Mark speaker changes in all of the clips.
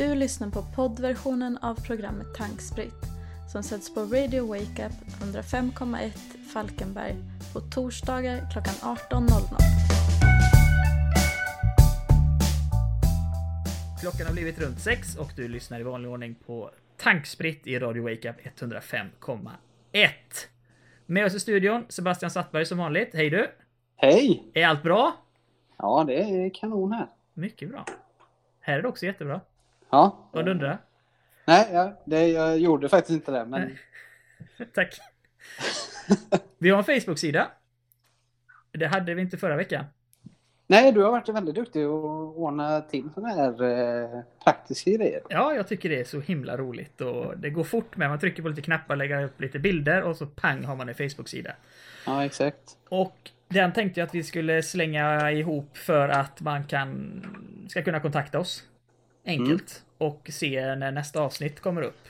Speaker 1: Du lyssnar på poddversionen av programmet Tankspritt som sätts på Radio Wake Up 105,1 Falkenberg på torsdagar klockan 18.00.
Speaker 2: Klockan har blivit runt sex och du lyssnar i vanlig ordning på Tankspritt i Radio Wake Up 105,1. Med oss i studion Sebastian Sattberg som vanligt. Hej du!
Speaker 3: Hej!
Speaker 2: Är allt bra?
Speaker 3: Ja, det är kanon här.
Speaker 2: Mycket bra. Här är det också jättebra.
Speaker 3: Ja.
Speaker 2: Vad du undrar?
Speaker 3: Nej, ja, det, jag gjorde faktiskt inte det, men...
Speaker 2: Tack. Vi har en Facebook-sida. Det hade vi inte förra veckan.
Speaker 3: Nej, du har varit väldigt duktig att ordna till sådana här eh, praktiska grejer.
Speaker 2: Ja, jag tycker det är så himla roligt och det går fort med. Man trycker på lite knappar, lägger upp lite bilder och så pang har man en Facebook-sida.
Speaker 3: Ja, exakt.
Speaker 2: Och den tänkte jag att vi skulle slänga ihop för att man kan ska kunna kontakta oss enkelt och se när nästa avsnitt kommer upp.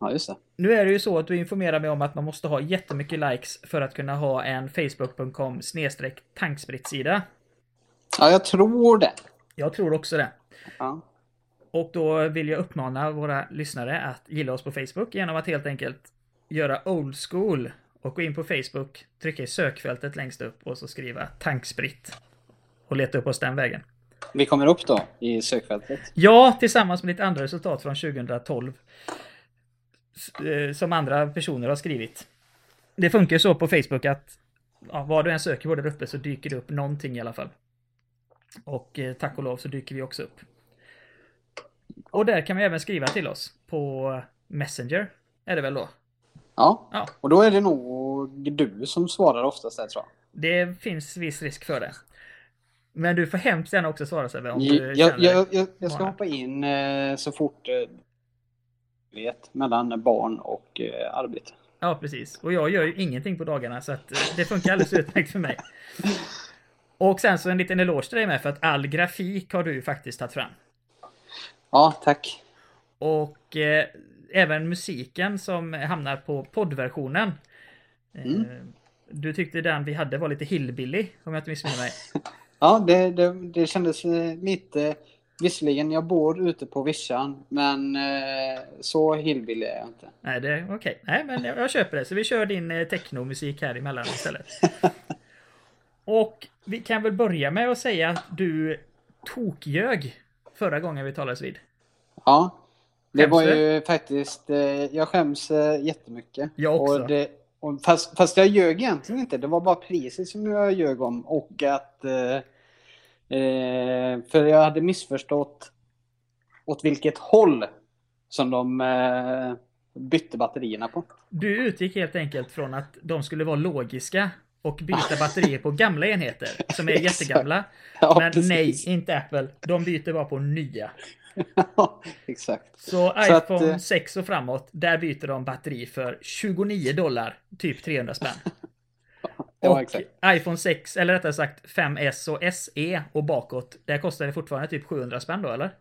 Speaker 3: Ja, just det.
Speaker 2: Nu är det ju så att du informerar mig om att man måste ha jättemycket likes för att kunna ha en facebook.com snedstreck tankspritsida.
Speaker 3: Ja, jag tror det.
Speaker 2: Jag tror också det.
Speaker 3: Ja.
Speaker 2: Och då vill jag uppmana våra lyssnare att gilla oss på Facebook genom att helt enkelt göra old school och gå in på Facebook, trycka i sökfältet längst upp och så skriva tankspritt. Och leta upp oss den vägen.
Speaker 3: Vi kommer upp då i sökfältet.
Speaker 2: Ja, tillsammans med lite andra resultat från 2012. S- eh, Som andra personer har skrivit. Det funkar så på Facebook att ja, vad du än söker på där uppe så dyker det upp någonting i alla fall. Och eh, tack och lov så dyker vi också upp. Och där kan vi även skriva till oss på Messenger. Är det väl då?
Speaker 3: Ja.
Speaker 2: Ja.
Speaker 3: Och då är det nog du som svarar oftast där, tror jag.
Speaker 2: Det finns viss risk för det. Men du får hemskt gärna också svara Sebbe om du
Speaker 3: Jag,
Speaker 2: känner
Speaker 3: jag, jag, jag ska hoppa in eh, så fort eh, vet, mellan barn och eh, arbete.
Speaker 2: Ja, precis. Och jag gör ju ingenting på dagarna så att eh, det funkar alldeles utmärkt för mig. Och sen så en liten eloge till dig med för att all grafik har du faktiskt tagit fram.
Speaker 3: Ja, tack.
Speaker 2: Och eh, även musiken som hamnar på poddversionen. Eh,
Speaker 3: Mm.
Speaker 2: Du tyckte den vi hade var lite hillbilly, om jag inte missminner mig.
Speaker 3: Ja, det, det, det kändes eh, lite... Visserligen, jag bor ute på vischan, men eh, så hillbilly är jag inte.
Speaker 2: Nej, det är okej. Nej, men jag, jag köper det. Så vi kör din eh, technomusik här emellan istället. Och vi kan väl börja med att säga att du tokljög förra gången vi talades vid.
Speaker 3: Ja, det
Speaker 2: Skäms
Speaker 3: var
Speaker 2: du?
Speaker 3: ju faktiskt... Eh, jag skäms eh, jättemycket.
Speaker 2: Jag också.
Speaker 3: Och det, fast, fast jag ljög egentligen inte. Det var bara priset som jag ljög om och att... Eh, eh, för jag hade missförstått åt vilket håll som de eh, bytte batterierna på.
Speaker 2: Du utgick helt enkelt från att de skulle vara logiska och byta batterier på gamla enheter som är jättegamla.
Speaker 3: Ja,
Speaker 2: Men
Speaker 3: precis.
Speaker 2: nej, inte Apple. De byter bara på nya.
Speaker 3: Ja, exakt.
Speaker 2: Så
Speaker 3: Så att,
Speaker 2: iPhone
Speaker 3: eh,
Speaker 2: 6 och framåt, där byter de batteri för 29 dollar, typ 300 spänn.
Speaker 3: Ja,
Speaker 2: och
Speaker 3: exakt.
Speaker 2: iPhone 6, eller rättare sagt 5S och SE och bakåt, där kostar det fortfarande typ 700 spänn då, eller?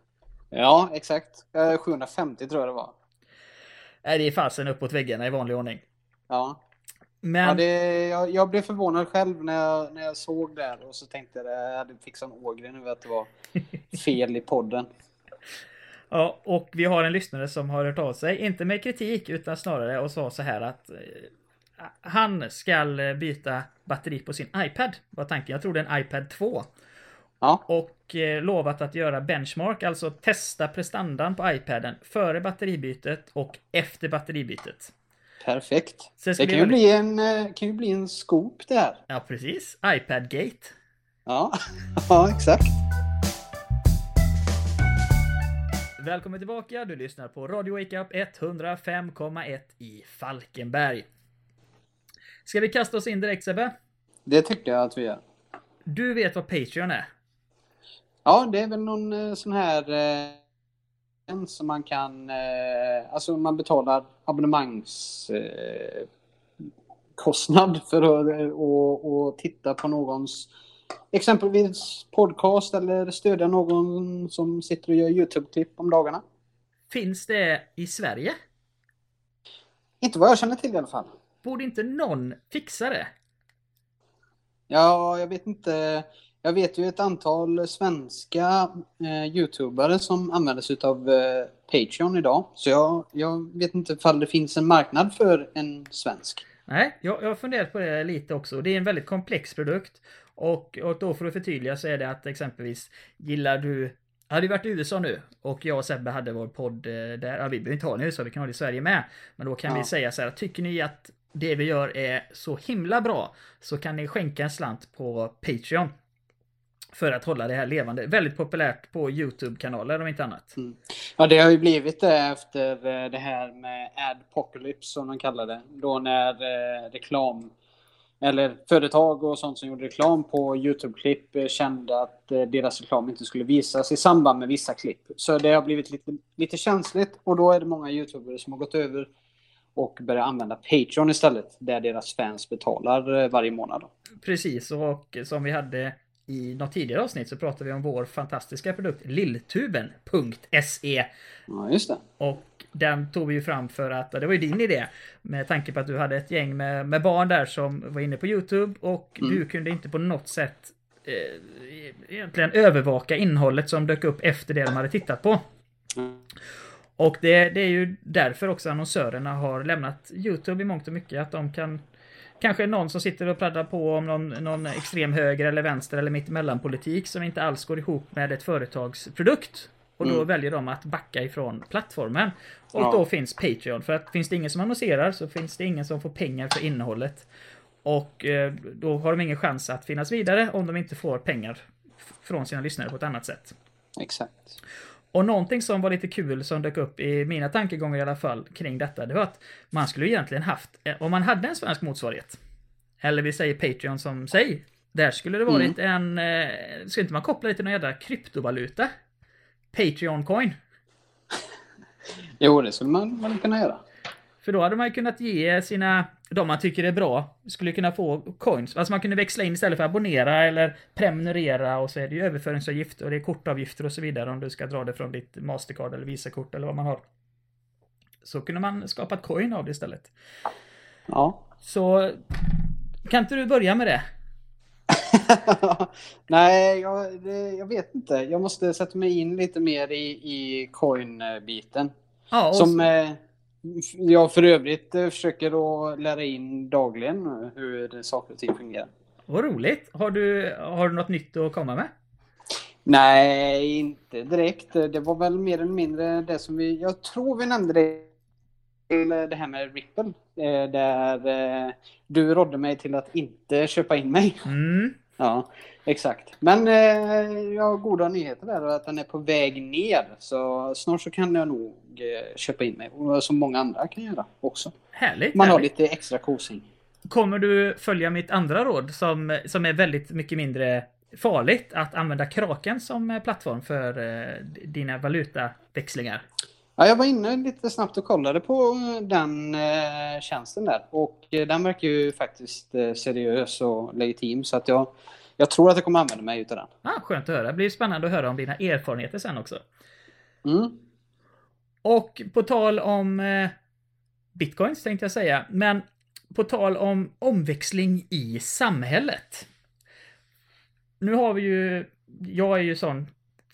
Speaker 3: Ja, exakt. Eh, 750 tror jag det var.
Speaker 2: Nej, det är fasen uppåt väggarna i vanlig ordning.
Speaker 3: Ja.
Speaker 2: Men
Speaker 3: Ja, det, jag, jag blev förvånad själv när jag, när jag såg det här och så tänkte jag att jag fixat en ågren över att det var fel i podden.
Speaker 2: Ja, och vi har en lyssnare som har hört av sig, inte med kritik utan snarare och sa så här att eh, han ska byta batteri på sin iPad, var tanken. Jag tror det är en iPad 2.
Speaker 3: Ja,
Speaker 2: Och eh, lovat att göra benchmark, alltså testa prestandan på iPaden före batteribytet och efter batteribytet.
Speaker 3: perfekt.
Speaker 2: Det
Speaker 3: kan ju, bli en, eh, kan ju bli en scoop det här.
Speaker 2: Ja, precis. iPad-gate.
Speaker 3: Ja, ja exakt.
Speaker 2: Välkommen tillbaka, du lyssnar på Radio Wake Up 105,1 i Falkenberg. Ska vi kasta oss in direkt Sebbe?
Speaker 3: Det tycker jag att vi gör.
Speaker 2: Du vet vad Patreon är?
Speaker 3: Ja, det är väl någon eh, sån här eh, som man kan, eh, alltså man betalar abonnemangs eh, för att eh, och, och titta på någons exempelvis podcast eller stödja någon som sitter och gör YouTube-klipp om dagarna.
Speaker 2: Finns det i Sverige?
Speaker 3: Inte vad jag känner till i alla fall.
Speaker 2: Borde inte någon fixa det?
Speaker 3: Ja, jag vet inte. jag vet ju ett antal svenska eh, YouTubare som använder sig av eh, Patreon idag. Så jag, jag vet inte ifall det finns en marknad för en svensk.
Speaker 2: Nej, jag, jag har funderat på det lite också. Det är en väldigt komplex produkt. Och, och då för att förtydliga så är det att exempelvis gillar du hade vi varit i USA nu och jag och Sebbe hade vår podd eh, där, ja, vi behöver inte ha den i USA, vi kan ha det i Sverige med. Men då kan
Speaker 3: Ja.
Speaker 2: vi säga så här, tycker ni att det vi gör är så himla bra så kan ni skänka en slant på Patreon. För att hålla det här levande. Väldigt populärt på YouTube-kanaler om inte annat.
Speaker 3: Ja, det har ju blivit det efter eh, det här med Adpocalypse som de kallar det. Då när eh, reklam eller företag och sånt som gjorde reklam på YouTube-klipp eh, kände att eh, deras reklam inte skulle visas i samband med vissa klipp. Så det har blivit lite, lite känsligt och då är det många YouTubers som har gått över och börjat använda Patreon istället, där deras fans betalar eh, varje månad.
Speaker 2: Precis, och som vi hade i något tidigare avsnitt så pratade vi om vår fantastiska produkt lilltuben.se.
Speaker 3: Ja, just det.
Speaker 2: Och den tog vi ju fram för att, det var ju din idé, med tanke på att du hade ett gäng med, med barn där som var inne på YouTube och
Speaker 3: Mm.
Speaker 2: du kunde inte på något sätt eh, egentligen övervaka innehållet som dök upp efter det de hade tittat på.
Speaker 3: Mm.
Speaker 2: Och det, det är ju därför också annonsörerna har lämnat YouTube i mångt och mycket, att de kan Kanske någon som sitter och pratar på om någon, någon extrem höger eller vänster eller mittemellan politik som inte alls går ihop med ett företags produkt. Och då
Speaker 3: Mm.
Speaker 2: väljer de att backa ifrån plattformen. Och
Speaker 3: Ja.
Speaker 2: då finns Patreon. För att finns det ingen som annonserar så finns det ingen som får pengar för innehållet. Och eh, då har de ingen chans att finnas vidare om de inte får pengar från sina lyssnare på ett annat sätt.
Speaker 3: Exakt.
Speaker 2: Och någonting som var lite kul som dök upp i mina tankegångar i alla fall kring detta, det var att man skulle egentligen haft, eh, om man hade en svensk motsvarighet, eller vi säger Patreon som sig, där skulle det varit en, eh, ska inte man koppla det till någon jävla kryptovaluta? Patreon coin.
Speaker 3: Jo, det skulle man, man kunna göra.
Speaker 2: För då hade man ju kunnat ge sina, de man tycker är bra, skulle kunna få coins. Alltså man kunde växla in istället för att abonnera eller prenumerera och så är det ju överföringsavgifter och det är kortavgifter och så vidare om du ska dra det från ditt Mastercard eller Visakort eller vad man har. Så kunde man skapa ett coin av det istället.
Speaker 3: Ja.
Speaker 2: Så kan inte du börja med det?
Speaker 3: Nej, jag, det, jag vet inte. Jag måste sätta mig in lite mer i, i coin-biten.
Speaker 2: Ja,
Speaker 3: Som eh, jag för övrigt eh, försöker att lära in dagligen hur saker och ting fungerar.
Speaker 2: vad roligt. Har du, har du något nytt att komma med?
Speaker 3: Nej, inte direkt. Det var väl mer eller mindre det som vi... Jag tror vi nämnde det till det här med Ripple. eh, Där eh, du rådde mig till att inte köpa in mig.
Speaker 2: Mm.
Speaker 3: Ja, exakt. Men eh, jag har goda nyheter där att den är på väg ner. Så snart så kan jag nog eh, köpa in mig. Som många andra kan göra också.
Speaker 2: Härligt.
Speaker 3: Man har
Speaker 2: härligt.
Speaker 3: lite extra kosing.
Speaker 2: Kommer du följa mitt andra råd som, som är väldigt mycket mindre farligt? Att använda Kraken som eh, plattform för eh, dina valutaväxlingar.
Speaker 3: Ja, jag var inne lite snabbt och kollade på eh, den eh, tjänsten där. Och eh, den verkar ju faktiskt eh, seriös och legitim. Så att jag, jag tror att jag kommer använda mig utav den.
Speaker 2: Ah, skönt att höra. Det blir spännande att höra om dina erfarenheter sen också.
Speaker 3: Mm.
Speaker 2: Och på tal om eh, bitcoins tänkte jag säga, men på tal om omväxling i samhället. Nu har vi ju, jag är ju sån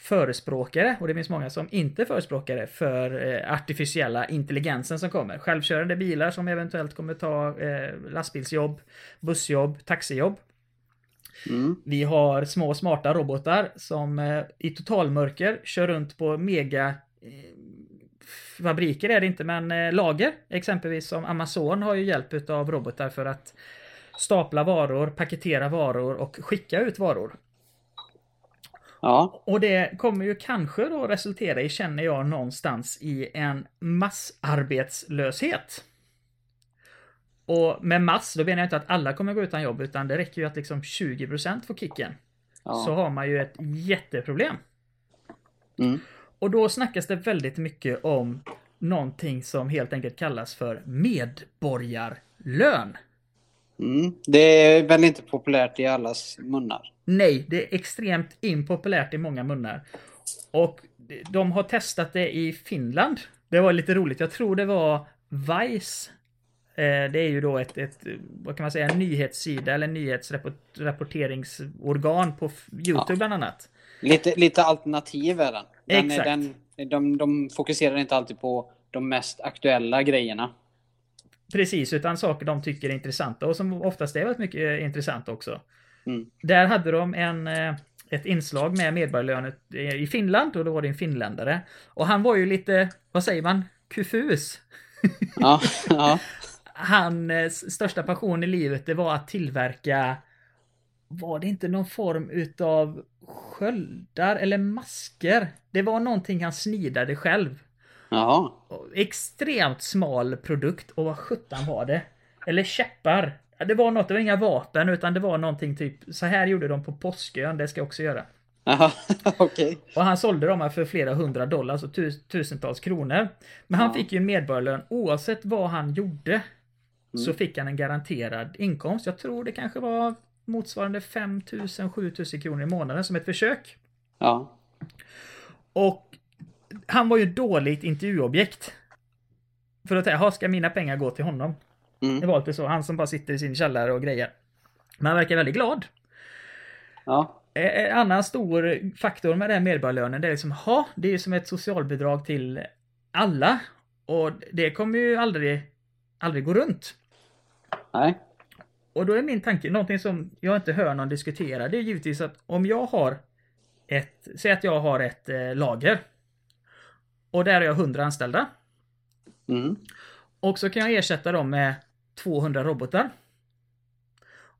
Speaker 2: förespråkare och det finns många som inte är förespråkare för eh, artificiella intelligensen som kommer. Självkörande bilar som eventuellt kommer ta eh, lastbilsjobb, bussjobb, taxijobb.
Speaker 3: Mm.
Speaker 2: Vi har små smarta robotar som eh, i totalmörker kör runt på mega eh, fabriker är det inte, men eh, lager. Exempelvis som Amazon har ju hjälp av robotar för att stapla varor, paketera varor och skicka ut varor.
Speaker 3: Ja.
Speaker 2: Och det kommer ju kanske då resultera i, känner jag, någonstans i en massarbetslöshet. Och med mass, då menar jag inte att alla kommer gå utan jobb, utan det räcker ju att liksom 20% får kicken.
Speaker 3: ja.
Speaker 2: Så har man ju ett jätteproblem.
Speaker 3: Mm.
Speaker 2: Och då snackas det väldigt mycket om någonting som helt enkelt kallas för medborgarlön.
Speaker 3: Mm. Det är väl inte populärt i allas munnar.
Speaker 2: Nej, det är extremt impopulärt i många munnar. Och de har testat det i Finland. Det var lite roligt. Jag tror det var Vice Eh, det är ju då ett, ett, vad kan man säga, en nyhetssida eller nyhetsrapporteringsorgan på Youtube
Speaker 3: Ja.
Speaker 2: bland annat.
Speaker 3: Lite, lite alternativ är den. den,
Speaker 2: Exakt.
Speaker 3: den de, de fokuserar inte alltid på de mest aktuella grejerna.
Speaker 2: Precis, utan saker de tycker är intressanta och som oftast är väldigt mycket eh, intressant också.
Speaker 3: Mm.
Speaker 2: Där hade de en, eh, ett inslag med medborgarlönet i Finland och då var det en finländare. Och han var ju lite, vad säger man, kufus.
Speaker 3: Ja, ja.
Speaker 2: Hans största passion i livet det var att tillverka, var det inte någon form utav sköldar eller masker? Det var någonting han snidade själv.
Speaker 3: Jaha.
Speaker 2: Extremt smal produkt och vad sjutton var det? Eller käppar. Ja, Det var något, det var inga vapen utan det var någonting typ, så här gjorde de på Påskön, det ska jag också göra.
Speaker 3: Jaha, okej.
Speaker 2: Och han sålde dem här för flera hundra dollar, alltså tus, tusentals kronor. Men han
Speaker 3: Ja.
Speaker 2: fick ju medborgarlön oavsett vad han gjorde. Så
Speaker 3: Mm.
Speaker 2: fick han en garanterad inkomst. Jag tror det kanske var motsvarande 5000 7000 kronor i månaden som ett försök.
Speaker 3: Ja.
Speaker 2: Och han var ju dåligt intervjuobjekt. För att säga, "Jaha, ska mina pengar gå till honom? Det
Speaker 3: Mm.
Speaker 2: var alltid så. Han som bara sitter i sin källare och grejer. Men han verkar väldigt glad.
Speaker 3: Ja.
Speaker 2: Eh, En annan stor faktor med den här medborgarlönen, det är liksom, ha, det är ju som ett socialbidrag till alla. Och det kommer ju aldrig, aldrig gå runt.
Speaker 3: Nej.
Speaker 2: Och då är min tanke, någonting som jag inte hör någon diskutera, det är givetvis att om jag har ett, säg att jag har ett eh, lager. Och där har jag 100 anställda.
Speaker 3: Mm.
Speaker 2: Och så kan jag ersätta dem med 200 robotar.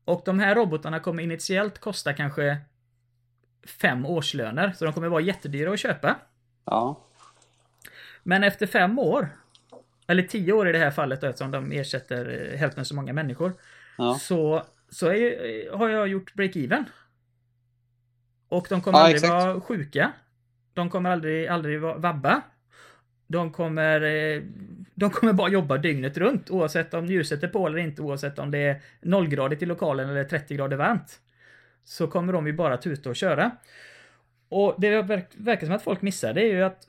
Speaker 2: Och de här robotarna kommer initiellt kosta kanske fem årslöner, så de kommer vara jättedyra att köpa.
Speaker 3: Ja.
Speaker 2: Men efter fem år, eller tio år i det här fallet då, eftersom de ersätter eh, hälften så många människor,
Speaker 3: Ja.
Speaker 2: så, så är, har jag gjort break-even. Och de kommer
Speaker 3: Ja,
Speaker 2: aldrig
Speaker 3: exakt.
Speaker 2: vara sjuka. De kommer aldrig, aldrig vabba. De kommer, eh, de kommer bara jobba dygnet runt oavsett om ljuset är på eller inte, oavsett om det är nollgradigt i lokalen eller 30 grader varmt. Så kommer de ju bara tuta och köra. Och det verk- verkar som att folk missar det är ju att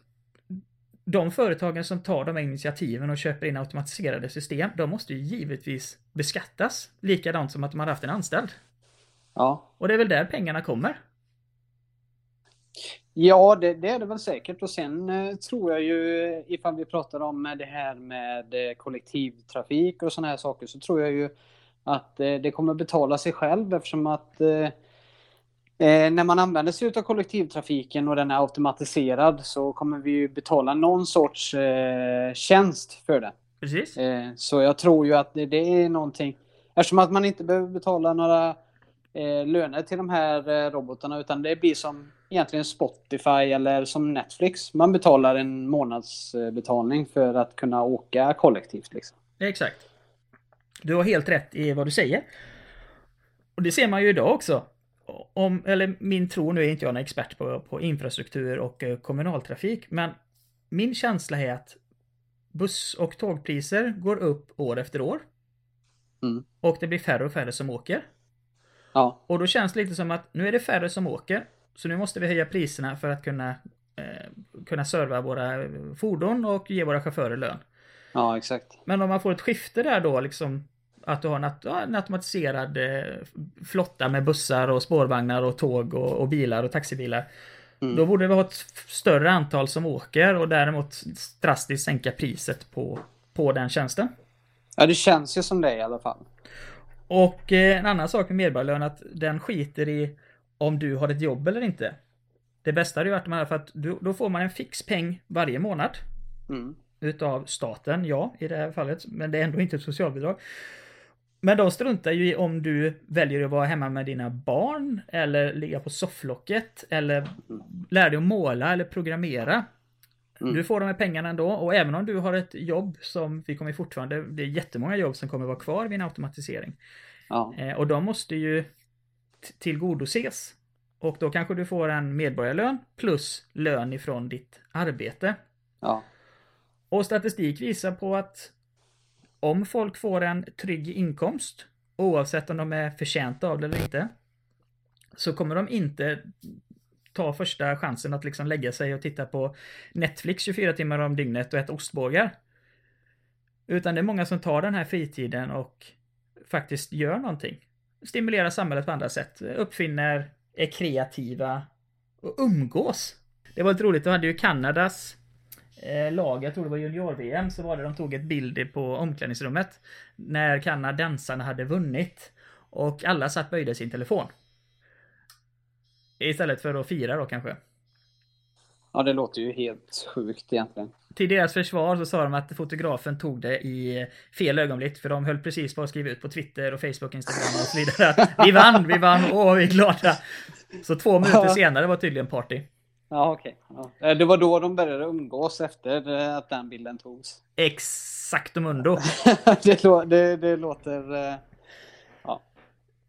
Speaker 2: de företagen som tar de här initiativen och köper in automatiserade system, de måste ju givetvis beskattas. Likadant som att de hade haft en anställd.
Speaker 3: Ja.
Speaker 2: Och det är väl där pengarna kommer.
Speaker 3: Ja, det, det är det väl säkert. Och sen eh, tror jag ju, ifall vi pratar om det här med eh, kollektivtrafik och sådana här saker, så tror jag ju att eh, det kommer betala sig själv eftersom att när man använder sig av kollektivtrafiken och den är automatiserad så kommer vi ju betala någon sorts eh, tjänst för det.
Speaker 2: Precis.
Speaker 3: Så jag tror ju att det, det är någonting, eftersom att man inte behöver betala några eh, löner till de här robotarna utan det blir som egentligen Spotify eller som Netflix. Man betalar en månadsbetalning för att kunna åka kollektivt. Liksom.
Speaker 2: Exakt. Du har helt rätt i vad du säger. Och det ser man ju idag också. Om, eller min tro, nu är inte jag någon expert på, på infrastruktur och eh, kommunaltrafik, men min känsla är att buss och tågpriser går upp år efter år.
Speaker 3: Mm.
Speaker 2: Och det blir färre och färre som åker.
Speaker 3: Ja,
Speaker 2: Och då känns det lite som att nu är det färre som åker. Så nu måste vi höja priserna för att kunna, eh, kunna serva våra fordon och ge våra chaufförer lön.
Speaker 3: ja exakt.
Speaker 2: Men om man får ett skifte där då liksom att du har en, en automatiserad eh, flotta med bussar och spårvagnar och tåg och, och bilar och taxibilar.
Speaker 3: Mm.
Speaker 2: Då borde vi ha ett större antal som åker och däremot drastiskt sänka priset på, på den tjänsten.
Speaker 3: Ja, det känns ju som det i alla fall.
Speaker 2: Och eh, en annan sak med medborgarlön att den skiter i om du har ett jobb eller inte. Det bästa hade ju varit med för att du, då får man en fix peng varje månad.
Speaker 3: Mm.
Speaker 2: Utav staten, ja, i det här fallet. Men det är ändå inte ett socialbidrag. Men de struntar ju i om du väljer att vara hemma med dina barn, eller ligga på sofflocket, eller lära dig att måla eller programmera.
Speaker 3: Mm.
Speaker 2: Du får de här pengarna ändå, och även om du har ett jobb som vi kommer fortfarande, det är jättemånga jobb som kommer vara kvar vid en automatisering.
Speaker 3: Ja.
Speaker 2: Eh, och de måste ju tillgodoses. Och då kanske du får en medborgarlön plus lön ifrån ditt arbete.
Speaker 3: Ja.
Speaker 2: Och statistik visar på att om folk får en trygg inkomst, oavsett om de är förtjänta av det eller inte, så kommer de inte ta första chansen att liksom lägga sig och titta på Netflix 24 timmar om dygnet och äta ostbågar. Utan det är många som tar den här fritiden och faktiskt gör någonting. Stimulerar samhället på andra sätt. Uppfinner, är kreativa och umgås. Det var lite roligt, de hade ju Kanadas eh, lag, jag tror det var junior-VM, så var det de tog ett bild på omklädningsrummet. När kanadensarna hade vunnit. Och alla satt böjde sin telefon. Istället för att fira då kanske.
Speaker 3: Ja, det låter ju helt sjukt egentligen.
Speaker 2: Till deras försvar så sa de att fotografen tog det i fel ögonblick för de höll precis på att skriva ut på Twitter och Facebook, Instagram och så vidare att vi vann, vi vann, åh vi är glada. Så två minuter senare var tydligen party.
Speaker 3: Ja, okej. Okay. Ja. Det var då de började umgås efter att den bilden togs.
Speaker 2: Exakt mundo.
Speaker 3: det, det, det låter... Eh, ja.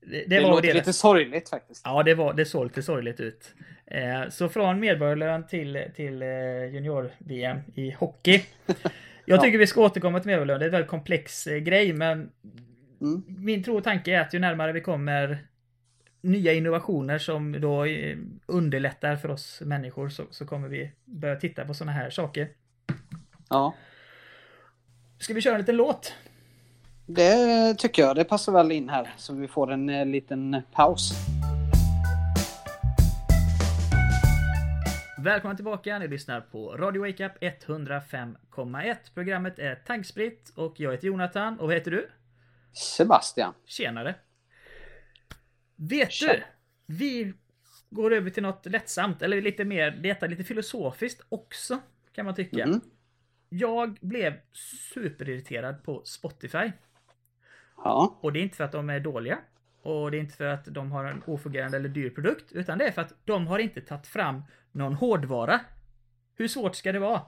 Speaker 3: Det, det, det låter lite sorgligt faktiskt.
Speaker 2: Ja, det, var, det såg lite sorgligt ut. Eh, så från medborgarlön till, till eh, junior-VM i hockey. Jag tycker ja. vi ska återkomma till medborgarlön. Det är en väldigt komplex eh, grej, men mm. min tro och tanke är att ju närmare vi kommer nya innovationer som då underlättar för oss människor så, så kommer vi börja titta på sådana här saker.
Speaker 3: Ja.
Speaker 2: Ska vi köra en liten låt?
Speaker 3: Det tycker jag. Det passar väl in här så vi får en liten paus.
Speaker 2: Välkomna tillbaka, ni lyssnar på Radio Wake Up 105,1. Programmet är Tankspritt och jag heter Jonathan och vad heter du?
Speaker 3: Sebastian.
Speaker 2: Tjenare. Vet Tjena. du? Vi går över till något lättsamt, eller lite mer, detta lite filosofiskt också, kan man tycka. Mm. Jag blev superirriterad på Spotify.
Speaker 3: Ja.
Speaker 2: Och det är inte för att de är dåliga. Och det är inte för att de har en ofungerande eller dyr produkt, utan det är för att de har inte tagit fram någon hårdvara. Hur svårt ska det vara?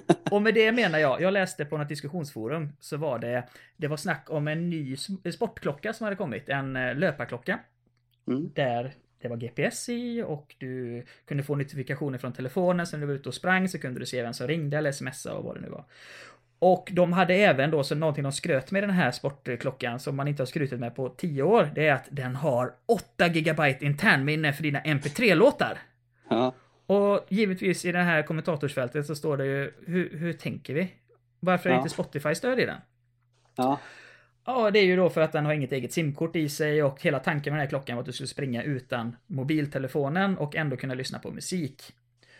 Speaker 2: Och med det menar jag, jag läste på något diskussionsforum så var det, det var snack om en ny sportklocka som hade kommit, en eh, löparklocka. Mm. Där det var GPS i och du kunde få notifikationer från telefonen, så när du var ute och sprang så kunde du se vem som ringde eller smsa och vad det nu var. Och de hade även då, så någonting de skröt med den här sportklockan som man inte har skrutit med på 10 år, det är att den har 8 GB internminne för dina MP3-låtar.
Speaker 3: Ja.
Speaker 2: Och givetvis i det här kommentatorsfältet så står det ju, hur, hur tänker vi? Varför är ja. inte Spotify stöd i den?
Speaker 3: Ja.
Speaker 2: Ja, det är ju då för att den har inget eget simkort i sig och hela tanken med den här klockan var att du skulle springa utan mobiltelefonen och ändå kunna lyssna på musik.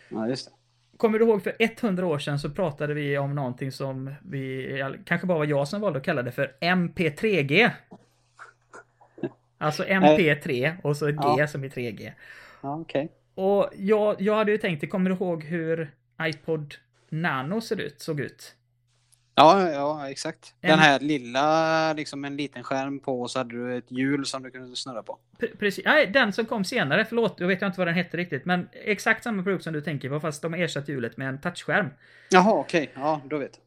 Speaker 3: Ja, just det.
Speaker 2: Kommer du ihåg för 100 år sedan så pratade vi om någonting som vi, kanske bara var jag som valde att kalla det för MP3G. Alltså MP3 och så G ja. som i 3G.
Speaker 3: Ja. Okay.
Speaker 2: Och jag, jag hade ju tänkt, kommer du ihåg hur iPod Nano ser ut, såg ut?
Speaker 3: Ja, ja exakt. En... Den här lilla, liksom en liten skärm på och så hade du ett hjul som du kunde snurra på.
Speaker 2: precis. Nej, den som kom senare, förlåt, jag vet inte vad den hette riktigt, men exakt samma produkt som du tänker på, fast de har ersatt hjulet med en touchskärm.
Speaker 3: Jaha, okej. Okay. Ja, då vet.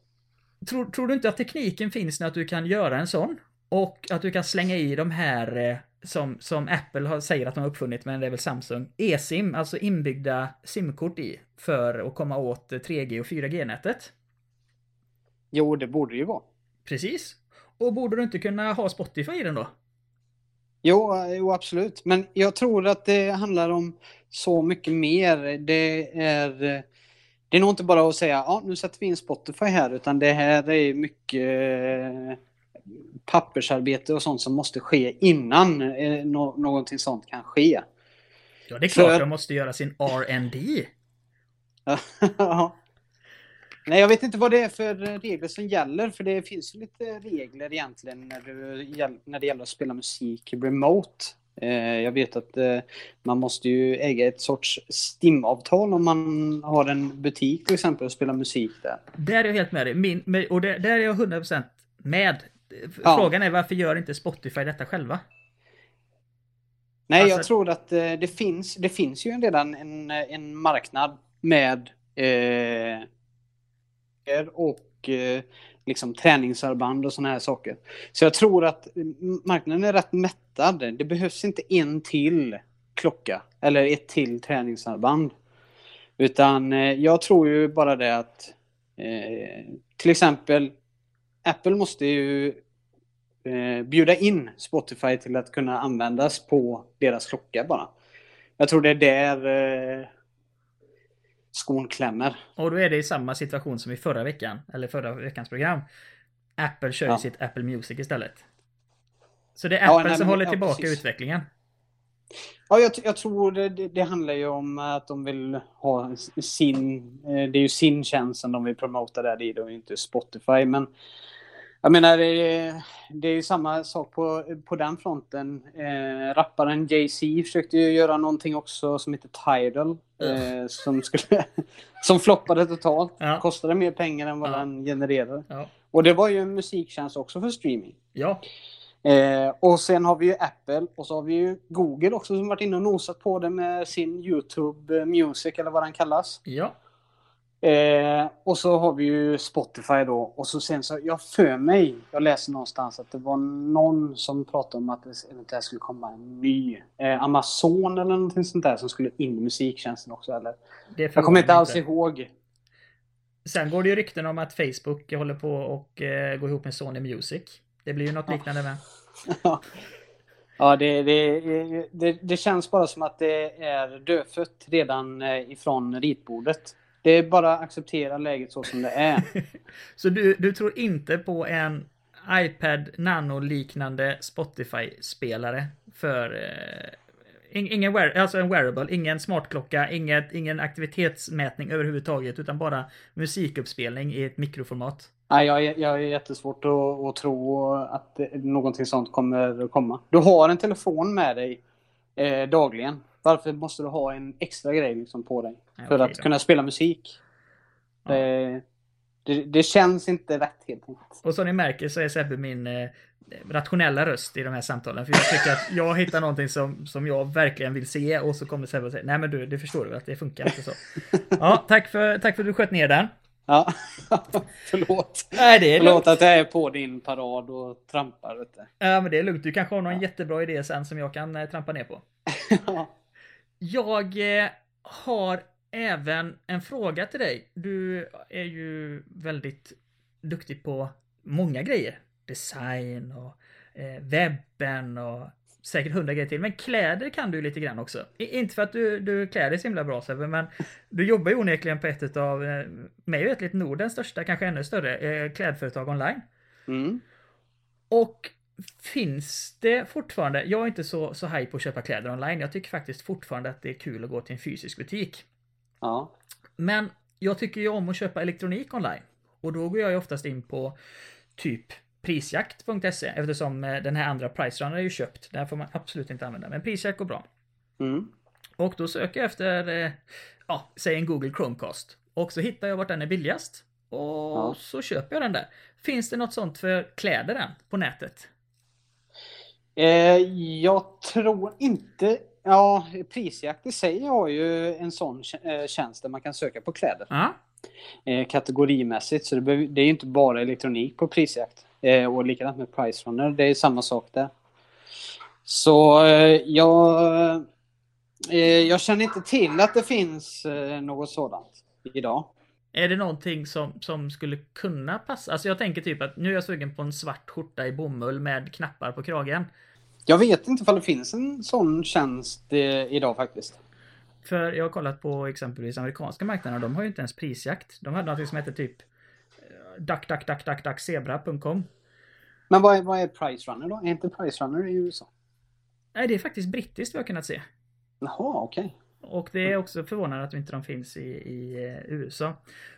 Speaker 2: Tror, tror du inte att tekniken finns när att du kan göra en sån? Och att du kan slänga i de här eh, som, som Apple har, säger att de har uppfunnit, men det är väl Samsung, eSIM, alltså inbyggda simkort i, för att komma åt 3G och 4G-nätet.
Speaker 3: Jo, det borde det ju vara.
Speaker 2: Precis. Och borde du inte kunna ha Spotify i den då?
Speaker 3: Jo, jo, absolut. Men jag tror att det handlar om så mycket mer. Det är, det är nog inte bara att säga ja, nu sätter vi in Spotify här, utan det här är mycket pappersarbete och sånt som måste ske innan eh, någonting sånt kan ske.
Speaker 2: Ja, det är klart För... de måste göra sin R&D.
Speaker 3: ja. Nej, jag vet inte vad det är för regler som gäller, för det finns lite regler egentligen när, du, när det gäller att spela musik remote. Eh, jag vet att eh, man måste ju äga ett sorts STIM-avtal om man har en butik till exempel och spelar musik där.
Speaker 2: Där är jag helt med dig. Min, och där, där är jag 100% med. Frågan ja. är varför gör inte Spotify detta själva?
Speaker 3: Nej, alltså... jag tror att eh, det finns, det finns ju redan en, en marknad med eh, och eh, liksom träningsarmband och sådana här saker. Så jag tror att marknaden är rätt mättad. Det behövs inte en till klocka eller ett till träningsarmband. Utan eh, jag tror ju bara det att eh, till exempel Apple måste ju eh, bjuda in Spotify till att kunna användas på deras klocka bara. Jag tror det är där eh, skon klämmer.
Speaker 2: Och då är det i samma situation som i förra veckan, eller förra veckans program. Apple kör
Speaker 3: Ja.
Speaker 2: sitt Apple Music istället. Så det är
Speaker 3: Ja,
Speaker 2: Apple
Speaker 3: nej,
Speaker 2: som håller
Speaker 3: ja,
Speaker 2: tillbaka
Speaker 3: precis.
Speaker 2: utvecklingen.
Speaker 3: Ja, jag, jag tror det, det, det handlar ju om att de vill ha sin... eh, Det är ju sin tjänst som de vill promota där i, och inte Spotify. Men jag menar, det, är- det är ju samma sak på, på den fronten. Eh, rapparen Jay-Z försökte ju göra någonting också som heter Tidal. Eh, som, skulle, som floppade totalt.
Speaker 2: Ja.
Speaker 3: Kostade mer pengar än vad
Speaker 2: Ja.
Speaker 3: den genererade.
Speaker 2: Ja.
Speaker 3: Och det var ju en musiktjänst också för streaming.
Speaker 2: Ja.
Speaker 3: Eh, och sen har vi ju Apple och så har vi ju Google också som varit inne och nosat på det med sin YouTube eh, Music eller vad den kallas.
Speaker 2: Ja.
Speaker 3: Eh, och så har vi ju Spotify då och så sen så, jag för mig, jag läste någonstans att det var någon som pratade om att det eventuellt skulle komma en ny eh, Amazon eller någonting sånt där som skulle in i musiktjänsten också eller?
Speaker 2: Det
Speaker 3: Jag kommer inte alls ihåg.
Speaker 2: Sen går det ju rykten om att Facebook håller på och eh, gå ihop med Sony Music. Det blir ju något liknande med.
Speaker 3: Ja, det, det, det, det känns bara som att det är dödfött redan eh, ifrån ritbordet. Det är bara att acceptera läget så som det är.
Speaker 2: Så du, du tror inte på en iPad Nano-liknande Spotify-spelare för eh, ing- ingen wear, alltså en wearable, ingen smartklocka, inget, ingen aktivitetsmätning överhuvudtaget, utan bara musikuppspelning i ett mikroformat.
Speaker 3: Nej, jag, jag är jättesvårt att, att tro att någonting sånt kommer att komma. Du har en telefon med dig eh, dagligen. Varför måste du ha en extra grej liksom på dig?
Speaker 2: Ja,
Speaker 3: För att
Speaker 2: då.
Speaker 3: kunna spela musik.
Speaker 2: Ja.
Speaker 3: Det, det, det känns inte rätt helt enkelt.
Speaker 2: Och som ni märker så är Sebbe min eh, rationella röst i de här samtalen. För jag tycker att jag hittar någonting som, som jag verkligen vill se och så kommer Sebbe och säger Nej men du, det förstår du att det funkar inte så. Ja, tack för, tack för att du sköt ner den.
Speaker 3: Ja, förlåt.
Speaker 2: Nej, det är
Speaker 3: Förlåt
Speaker 2: lugnt.
Speaker 3: att jag är på din parad och trampar. Vet du.
Speaker 2: Ja, men det är lugnt. Du kanske har någon jättebra idé sen som jag kan eh, trampa ner på.
Speaker 3: Ja.
Speaker 2: Jag eh, har även en fråga till dig. Du är ju väldigt duktig på många grejer. Design och eh, webben och säkert hundra grejer till. Men kläder kan du lite grann också. Inte för att du, du klär dig så himla bra Sebbe, men du jobbar ju onekligen på ett av, eh, mig veterligt, Nordens största, kanske ännu större, eh, klädföretag online.
Speaker 3: Mm.
Speaker 2: Och finns det fortfarande, jag är inte så, så haj på att köpa kläder online. Jag tycker faktiskt fortfarande att det är kul att gå till en fysisk butik.
Speaker 3: Ja.
Speaker 2: Men jag tycker ju om att köpa elektronik online. Och då går jag ju oftast in på typ prisjakt.se eftersom eh, den här andra Pricerunner är ju köpt. Den får man absolut inte använda. Men prisjakt går bra.
Speaker 3: Mm.
Speaker 2: Och då söker jag efter, eh, ja, säg en Google Chromecast. Och så hittar jag vart den är billigast. Och
Speaker 3: Ja.
Speaker 2: så köper jag den där. Finns det något sånt för kläder än på nätet?
Speaker 3: Eh, jag tror inte... Ja, prisjakt i sig har ju en sån eh, tjänst där man kan söka på kläder. Eh, kategorimässigt. Så det, behöver- det är ju inte bara elektronik på prisjakt. Eh, och likadant med Pricerunner. Det är samma sak där. Så eh, jag... Jag känner inte till att det finns något sådant idag.
Speaker 2: Är det någonting som, som skulle kunna passa? Alltså jag tänker typ att nu är jag sugen på en svart skjorta i bomull med knappar på kragen.
Speaker 3: Jag vet inte om det finns en sån tjänst eh, idag faktiskt.
Speaker 2: För jag har kollat på exempelvis amerikanska marknaden, de har ju inte ens prisjakt. De hade något som heter typ eh, duck, duck, duck, duck, duck, zebra.com.
Speaker 3: Men vad är, vad är Pricerunner då? Är inte Pricerunner i USA?
Speaker 2: Nej, det är faktiskt brittiskt vi har kunnat se.
Speaker 3: Jaha, okej.
Speaker 2: Och det är också förvånande att inte de finns i, i eh, USA.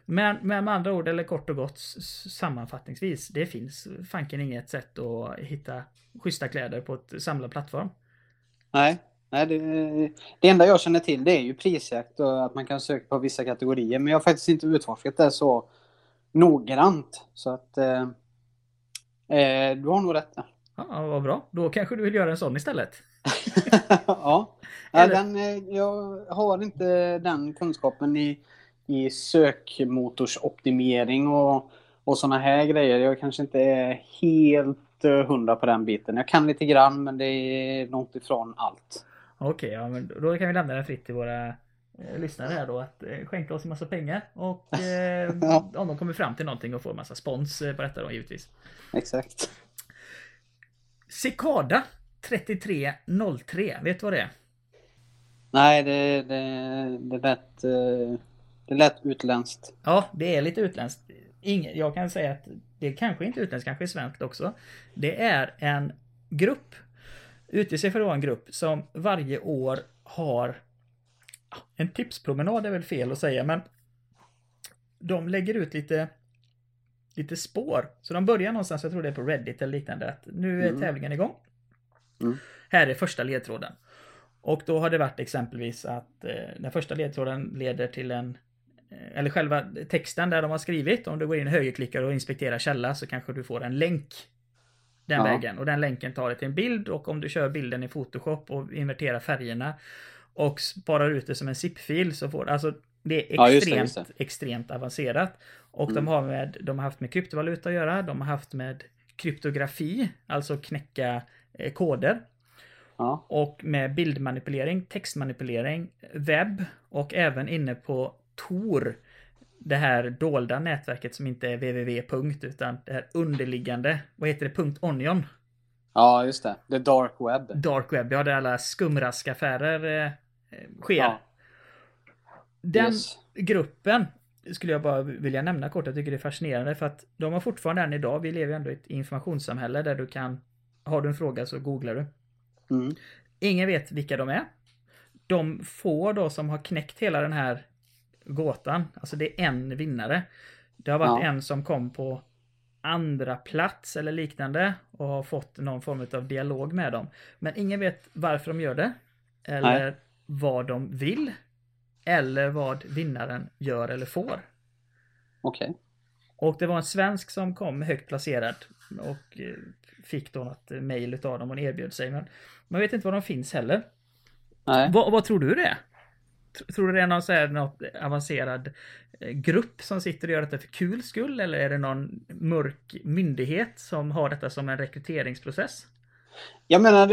Speaker 2: Men, men med andra ord, eller kort och gott sammanfattningsvis, det finns fanken inget sätt att hitta schyssta kläder på ett samlad plattform.
Speaker 3: Nej, nej det, det enda jag känner till det är ju prisjakt och att man kan söka på vissa kategorier. Men jag har faktiskt inte utforskat det så noggrant. Så att eh, eh, du har nog rätt.
Speaker 2: Ja, vad bra. Då kanske du vill göra en sån istället.
Speaker 3: ja, ja
Speaker 2: Eller-
Speaker 3: den, eh, jag har inte den kunskapen i, i sökmotorsoptimering och, och sådana här grejer. Jag kanske inte är helt eh, hundra på den biten. Jag kan lite grann men det är långt ifrån allt.
Speaker 2: Okej, ja, men då kan vi lämna den fritt till våra eh, lyssnare här då att eh, skänka oss en massa pengar och eh,
Speaker 3: Ja.
Speaker 2: om de kommer fram till någonting och får en massa spons på detta då givetvis.
Speaker 3: Exakt.
Speaker 2: Cicada 3303, vet du vad det är?
Speaker 3: Nej, det, det, det lät... eh, Det lät utländskt.
Speaker 2: Ja, det är lite utländskt. Ingen, jag kan säga att det kanske inte är utländskt, kanske är svenskt också. Det är en grupp, utger sig för att vara en grupp, som varje år har en tipspromenad är väl fel att säga, men de lägger ut lite lite spår. Så de börjar någonstans, jag tror det är på Reddit eller liknande, att nu är
Speaker 3: Mm.
Speaker 2: tävlingen igång.
Speaker 3: Mm.
Speaker 2: Här är första ledtråden. Och då har det varit exempelvis att eh, den första ledtråden leder till en eh, eller själva texten där de har skrivit, om du går in och högerklickar och inspekterar källa så kanske du får en länk den
Speaker 3: Ja.
Speaker 2: vägen. Och den länken tar dig till en bild och om du kör bilden i Photoshop och inverterar färgerna och sparar ut det som en zip-fil så får alltså det är
Speaker 3: Ja, just det,
Speaker 2: extremt,
Speaker 3: just det.
Speaker 2: extremt avancerat. Och
Speaker 3: Mm.
Speaker 2: de, har med, de har haft med kryptovaluta att göra, de har haft med kryptografi, alltså knäcka eh, koder.
Speaker 3: Ja.
Speaker 2: Och med bildmanipulering, textmanipulering, webb och även inne på Tor. Det här dolda nätverket som inte är www. utan det här underliggande, vad heter det, punkt .onion.
Speaker 3: ja, just det. The dark web.
Speaker 2: Dark web, ja där alla skumraskaffärer eh, sker.
Speaker 3: Ja.
Speaker 2: Den
Speaker 3: Yes.
Speaker 2: gruppen skulle jag bara vilja nämna kort. Jag tycker det är fascinerande för att de har fortfarande än idag, vi lever ju ändå i ett informationssamhälle där du kan, har du en fråga så googlar du.
Speaker 3: Mm.
Speaker 2: Ingen vet vilka de är. De få då som har knäckt hela den här gåtan, alltså det är en vinnare. Det har varit
Speaker 3: Ja.
Speaker 2: en som kom på andra plats eller liknande och har fått någon form av dialog med dem. Men ingen vet varför de gör det. Eller
Speaker 3: Nej.
Speaker 2: vad de vill. Eller vad vinnaren gör eller får.
Speaker 3: Okej.
Speaker 2: Och det var en svensk som kom högt placerad och eh, fick då något mejl utav dem och erbjöd sig. Men man vet inte var de finns heller.
Speaker 3: Nej.
Speaker 2: Vad, vad tror du det är? Tr- Tror du det är någon så här, något avancerad eh, grupp som sitter och gör detta för kul skull? Eller är det någon mörk myndighet som har detta som en rekryteringsprocess?
Speaker 3: Jag menar,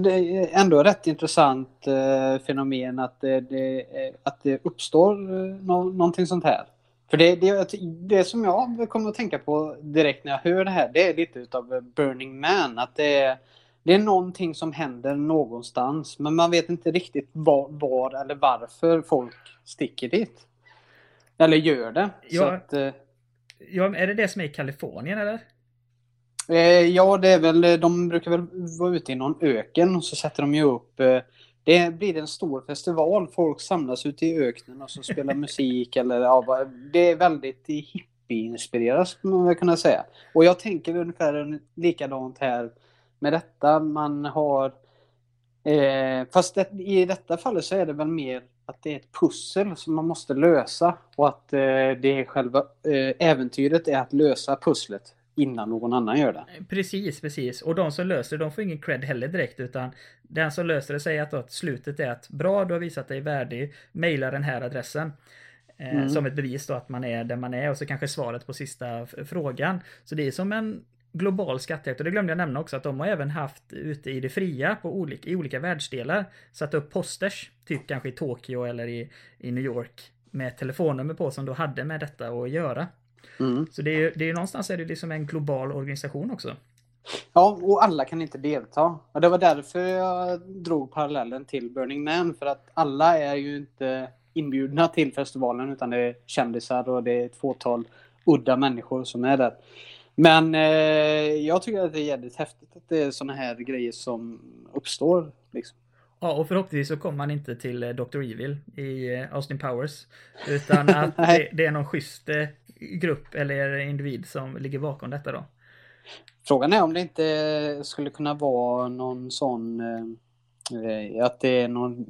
Speaker 3: det, är ändå rätt intressant eh, fenomen att det, det, att det uppstår eh, nå, någonting sånt här. För det, det, det som jag kommer att tänka på direkt när jag hör det här, det är lite utav Burning Man. Att det är, det är någonting som händer någonstans, men man vet inte riktigt var, var eller varför folk sticker dit. Eller gör det. Så
Speaker 2: Ja.
Speaker 3: att, eh,
Speaker 2: Ja, är det det som är i Kalifornien eller?
Speaker 3: Eh, ja, det är väl, de brukar väl vara ute i någon öken och så sätter de ju upp eh, det blir en stor festival. Folk samlas ute i öknen och så spelar musik eller ja, det är väldigt hippie-inspirerat skulle man väl kunna säga. Och jag tänker ungefär likadant här med detta. Man har eh, fast det, i detta fallet så är det väl mer att det är ett pussel som man måste lösa och att eh, det själva eh, äventyret är att lösa pusslet innan någon annan gör det.
Speaker 2: Precis, precis. Och de som löser det, de får ingen cred heller direkt utan den som löser det säger att, att slutet är att bra, du har visat dig värdig, mejla den här adressen. Eh,
Speaker 3: Mm.
Speaker 2: Som ett bevis då att man är där man är och så kanske svaret på sista frågan. Så det är som en global skattjakt och det glömde jag nämna också att de har även haft ute i det fria på olika, i olika världsdelar satt upp posters, typ kanske i Tokyo eller i, i New York med telefonnummer på som då hade med detta att göra.
Speaker 3: Mm.
Speaker 2: Så det är det är någonstans är det liksom en global organisation också.
Speaker 3: Ja, och alla kan inte delta. Och det var därför jag drog parallellen till Burning Man. För att alla är ju inte inbjudna till festivalen utan det är kändisar och det är ett fåtal udda människor som är där. Men eh, jag tycker att det är jävligt häftigt att det är såna här grejer som uppstår. Liksom.
Speaker 2: Ja, och förhoppningsvis så kommer man inte till eh, Dr. Evil i eh, Austin Powers. Utan att det, det är någon schysst eh, grupp eller individ som ligger bakom detta då.
Speaker 3: Frågan är om det inte skulle kunna vara någon sån eh, att det är någon,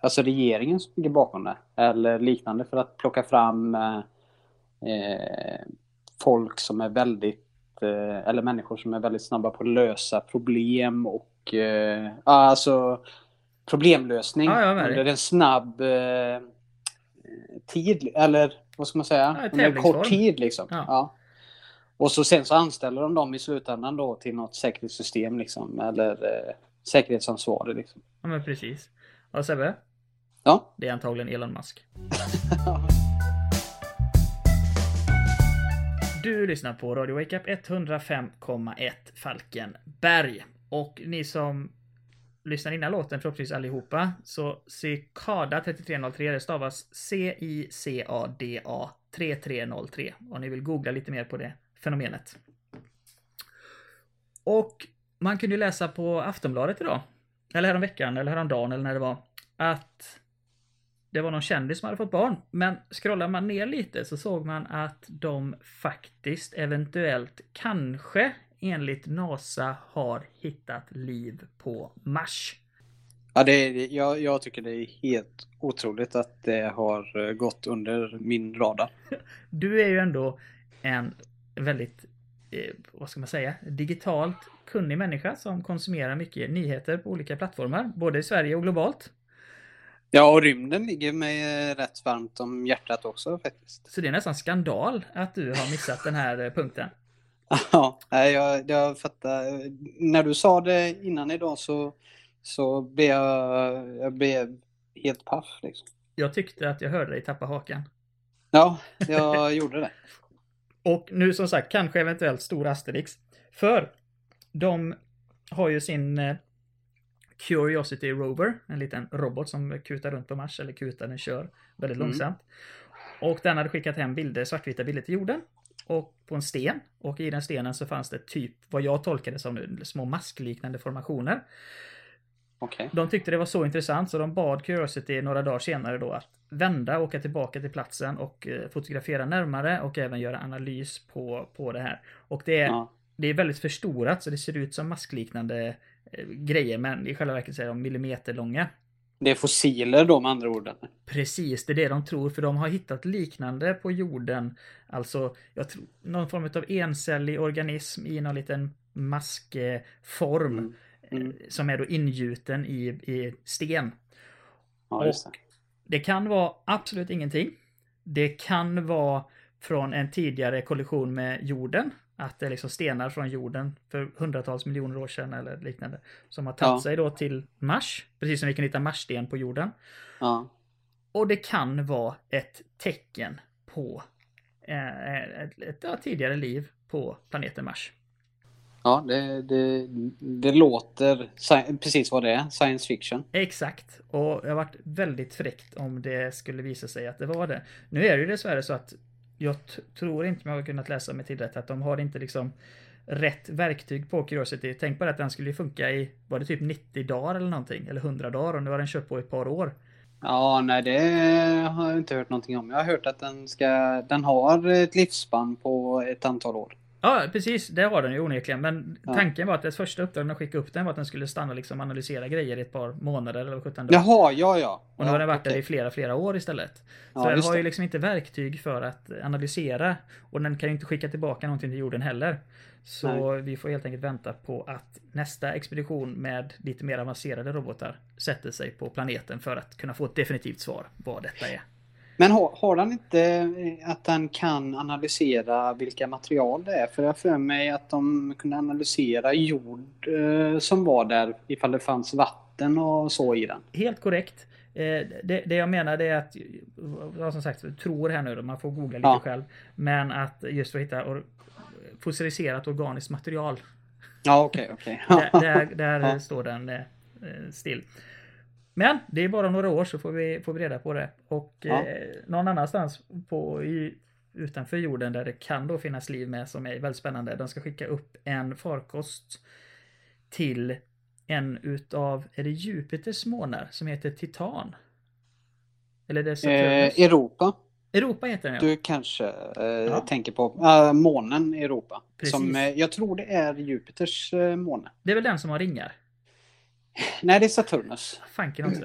Speaker 3: alltså regeringen som ligger bakom det. Eller liknande för att plocka fram eh, folk som är väldigt, eh, eller människor som är väldigt snabba på att lösa problem och ja, alltså problemlösning
Speaker 2: Ja, ja,
Speaker 3: under en snabb eh, tid, eller vad ska man säga?
Speaker 2: Ja,
Speaker 3: under en kort tid liksom.
Speaker 2: Ja.
Speaker 3: Och så sen så anställer de dem i slutändan då till något säkerhetssystem liksom, eller eh, säkerhetsansvarig liksom.
Speaker 2: Ja, men precis. Ja, Sebbe,
Speaker 3: Ja.
Speaker 2: det är antagligen Elon Musk. Du lyssnar på Radio Wake Up 105,1 Falkenberg. Och ni som lyssnar innan låten, förhoppningsvis allihopa, så Cicada 3303, det stavas C-I-C-A-D-A 3303. Om ni vill googla lite mer på det fenomenet. Och man kunde ju läsa på Aftonbladet idag, eller häromveckan, eller häromdagen, eller när det var, att det var någon kändis som hade fått barn. Men scrollar man ner lite så såg man att de faktiskt, eventuellt, kanske enligt NASA har hittat liv på Mars.
Speaker 3: Ja, det är, jag, jag tycker det är helt otroligt att det har eh, gått under min radar.
Speaker 2: Du är ju ändå en väldigt, eh, vad ska man säga, digitalt kunnig människa som konsumerar mycket nyheter på olika plattformar, både i Sverige och globalt.
Speaker 3: Ja, och rymden ligger mig eh, rätt varmt om hjärtat också faktiskt.
Speaker 2: Så det är nästan skandal att du har missat den här eh, punkten.
Speaker 3: Ja, jag, jag fattar. När du sa det innan idag så, så blev jag, jag blev helt paff. Liksom.
Speaker 2: Jag tyckte att jag hörde dig tappa hakan.
Speaker 3: Ja, jag gjorde det.
Speaker 2: Och nu som sagt, kanske eventuellt stor Asterix. För de har ju sin eh, Curiosity Rover, en liten robot som kutar runt på Mars, eller kutar, den kör väldigt
Speaker 3: Mm.
Speaker 2: långsamt. Och den hade skickat hem bilder, svartvita bilder till jorden. Och på en sten. Och i den stenen så fanns det typ, vad jag tolkade som nu, små maskliknande formationer.
Speaker 3: Okej.
Speaker 2: De tyckte det var så intressant så de bad Curiosity några dagar senare då att vända, åka tillbaka till platsen och eh, fotografera närmare och även göra analys på, på det här. Och det är,
Speaker 3: Ja.
Speaker 2: det är väldigt förstorat så det ser ut som maskliknande eh, grejer men i själva verket så är de millimeterlånga.
Speaker 3: Det är fossiler då med andra ord.
Speaker 2: Precis, det är det de tror för de har hittat liknande på jorden. Alltså, jag tror, någon form av encellig organism i någon liten maskform.
Speaker 3: Mm. Mm.
Speaker 2: eh, Som är då ingjuten i, i sten.
Speaker 3: Ja, just det.
Speaker 2: Och det kan vara absolut ingenting. Det kan vara från en tidigare kollision med jorden. Att det är liksom stenar från jorden för hundratals miljoner år sedan eller liknande. Som har tagit
Speaker 3: Ja.
Speaker 2: sig då till Mars. Precis som vi kan hitta Marssten på jorden.
Speaker 3: Ja.
Speaker 2: Och det kan vara ett tecken på eh, ett, ett, ja, tidigare liv på planeten Mars.
Speaker 3: Ja, det, det, det låter precis vad det är. Science fiction.
Speaker 2: Exakt. Och det har varit väldigt fräckt om det skulle visa sig att det var det. Nu är det ju dessvärre så att jag tror inte man har kunnat läsa mig till rätt att de har inte liksom rätt verktyg på Curiosity. Tänk bara att den skulle funka i, var det typ 90 dagar eller någonting? Eller 100 dagar och nu har den kört på i ett par år.
Speaker 3: Ja, nej det har jag inte hört någonting om. Jag har hört att den ska, den har ett livsspann på ett antal år.
Speaker 2: Ja, precis. Det har den ju onekligen. Men
Speaker 3: Ja.
Speaker 2: tanken var att det första uppdraget att skicka upp den var att den skulle stanna och liksom analysera grejer i ett par månader eller 17 dagar.
Speaker 3: Jaha, ja ja.
Speaker 2: Och nu har den varit där
Speaker 3: okej.
Speaker 2: i flera, flera år istället. Så
Speaker 3: Ja,
Speaker 2: den har ju liksom inte verktyg för att analysera. Och den kan ju inte skicka tillbaka någonting till jorden heller. Så vi får helt enkelt vänta på att nästa expedition med lite mer avancerade robotar sätter sig på planeten för att kunna få ett definitivt svar vad detta är.
Speaker 3: Men har, har den inte eh, att den kan analysera vilka material det är? För jag för mig att de kunde analysera jord eh, som var där ifall det fanns vatten och så i den.
Speaker 2: Helt korrekt. Eh, Det, det jag menar det är att, ja, som sagt, tror här nu då, man får googla lite
Speaker 3: Ja.
Speaker 2: själv. Men att just för att hitta or, fossiliserat organiskt material.
Speaker 3: Ja, okej, okej.
Speaker 2: Där, där, där
Speaker 3: Ja.
Speaker 2: står den eh, still. Men det är bara några år så får vi, får vi reda på det. Och
Speaker 3: Ja.
Speaker 2: eh, någon annanstans på, i, utanför jorden där det kan då finnas liv med som är väldigt spännande. De ska skicka upp en farkost till en utav, är det Jupiters månar som heter Titan? Eller det Saturnus?
Speaker 3: Eh, Europa,
Speaker 2: Europa heter den ja.
Speaker 3: du kanske eh,
Speaker 2: Ja.
Speaker 3: tänker på. Eh, månen Europa.
Speaker 2: Precis.
Speaker 3: Som, eh, jag tror det är Jupiters eh, måne.
Speaker 2: Det är väl den som har ringar?
Speaker 3: Nej, det är Saturnus.
Speaker 2: Fanken också.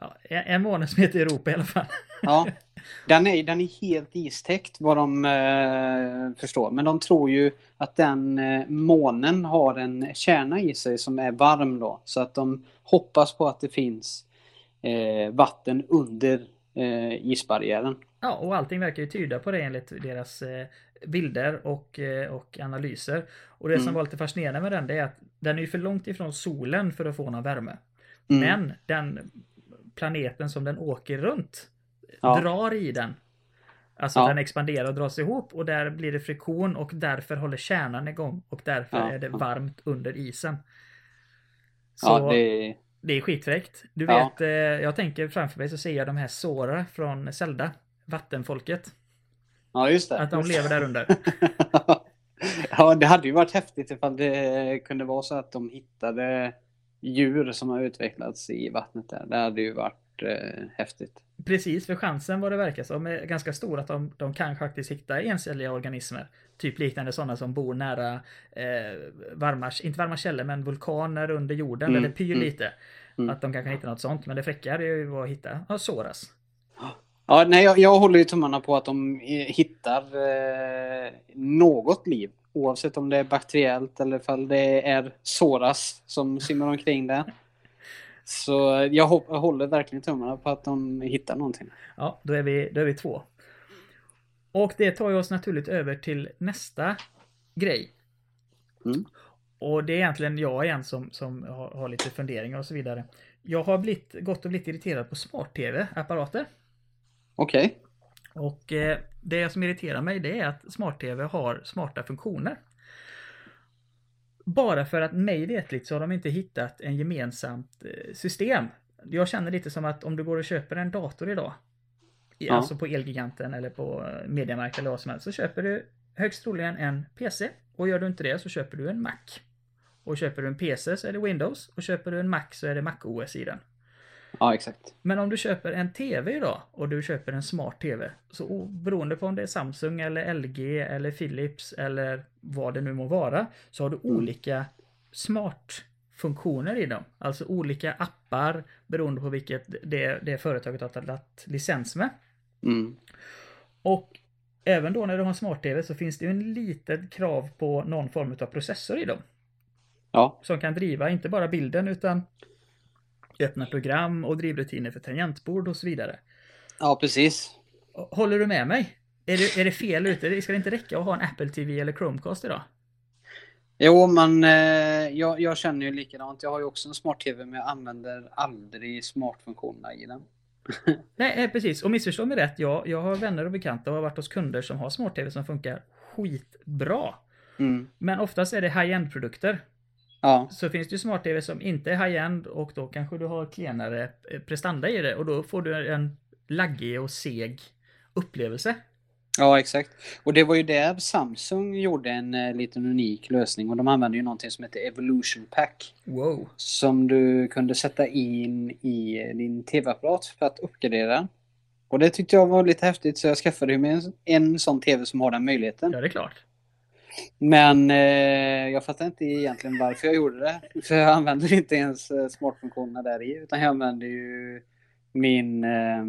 Speaker 2: Ja, en, måne som heter Europa i alla fall.
Speaker 3: Ja. Den är, den är helt istäckt vad de eh, förstår. Men de tror ju att den eh, månen har en kärna i sig som är varm då. Så att de hoppas på att det finns eh, vatten under eh, isbarriären.
Speaker 2: Ja, och allting verkar ju tyda på det enligt deras eh, bilder och, eh, och analyser. Och det som
Speaker 3: Mm.
Speaker 2: var lite fascinerande med den det är att den är ju för långt ifrån solen för att få någon värme.
Speaker 3: Mm.
Speaker 2: Men den planeten som den åker runt
Speaker 3: Ja.
Speaker 2: drar i den. Alltså
Speaker 3: Ja.
Speaker 2: den expanderar och dras ihop och där blir det friktion och därför håller kärnan igång och därför
Speaker 3: Ja,
Speaker 2: är det varmt under isen. Så
Speaker 3: det är,
Speaker 2: Det är skitfräckt. Du vet, eh, jag tänker framför mig så ser jag de här Sora från Zelda. Vattenfolket.
Speaker 3: Ja, just det.
Speaker 2: Att de lever där under.
Speaker 3: ja, det hade ju varit häftigt ifall det kunde vara så att de hittade djur som har utvecklats i vattnet där. Det hade ju varit eh, häftigt.
Speaker 2: Precis, för chansen vad det verkar som är ganska stor att de, de kan faktiskt hitta encelliga organismer. Typ liknande sådana som bor nära eh, varma, inte varma källor, men vulkaner under jorden
Speaker 3: Mm,
Speaker 2: det pyr
Speaker 3: mm,
Speaker 2: lite.
Speaker 3: mm.
Speaker 2: Att de kanske hitta något sånt. Men det fräcka är ju att hitta ja, Soras.
Speaker 3: Ja, nej, jag, jag håller ju tummarna på att de eh, hittar eh, något liv. Oavsett om det är bakteriellt eller ifall det är Soras som simmar omkring där. Så jag, hop- jag håller verkligen tummarna på att de hittar någonting.
Speaker 2: Ja, då är vi, då är vi två. Och det tar ju oss naturligt över till nästa grej.
Speaker 3: Mm.
Speaker 2: Och det är egentligen jag igen som, som har, har lite funderingar och så vidare. Jag har blivit, gått och blivit irriterad på smart-tv-apparater.
Speaker 3: Okej.
Speaker 2: Och eh, det som irriterar mig det är att smart-tv har smarta funktioner. Bara för att mig vetligt så har de inte hittat en gemensamt eh, system. Jag känner lite som att om du går och köper en dator idag,
Speaker 3: Ja.
Speaker 2: alltså på Elgiganten eller på eh, Mediamarkt eller vad som helst, så köper du högst troligen en PC. Och gör du inte det så köper du en Mac. Och köper du en PC så är det Windows och köper du en Mac så är det Mac OS i den.
Speaker 3: Ja, exakt.
Speaker 2: Men om du köper en TV idag och du köper en smart TV. Så beroende på om det är Samsung eller LG eller Philips eller vad det nu må vara. Så har du
Speaker 3: Mm.
Speaker 2: olika smart-funktioner i dem. Alltså olika appar beroende på vilket det, det företaget har tagit licens med.
Speaker 3: Mm.
Speaker 2: Och även då när du har en smart-TV så finns det ju en litet krav på någon form av processor i dem.
Speaker 3: Ja.
Speaker 2: Som kan driva inte bara bilden utan öppna program och drivrutiner för tangentbord och så vidare.
Speaker 3: ja, precis.
Speaker 2: Håller du med mig? Är det, är det fel ute? Ska det inte räcka att ha en Apple TV eller Chromecast idag?
Speaker 3: Jo, men eh, jag, jag känner ju likadant. Jag har ju också en smart-tv men jag använder aldrig smartfunktionerna i den.
Speaker 2: Nej, eh, precis. Och missförstå mig rätt. Jag, jag har vänner och bekanta och har varit hos kunder som har smart-tv som funkar skitbra.
Speaker 3: Mm.
Speaker 2: Men oftast är det high-end produkter.
Speaker 3: Ja,
Speaker 2: Så finns det ju smart-tv som inte är high-end och då kanske du har klenare eh, prestanda i det och då får du en laggig och seg upplevelse.
Speaker 3: ja, exakt. Och det var ju där Samsung gjorde en eh, liten unik lösning och de använde ju någonting som heter Evolution Pack.
Speaker 2: Wow.
Speaker 3: Som du kunde sätta in i eh, din tv-apparat för att uppgradera. Och det tyckte jag var lite häftigt så jag skaffade mig en, en sån tv som har den möjligheten.
Speaker 2: Ja, det är klart.
Speaker 3: Men eh, jag fattar inte egentligen varför jag gjorde det. För jag använder inte ens eh, smartfunktionerna där i. Utan jag använder ju min, eh,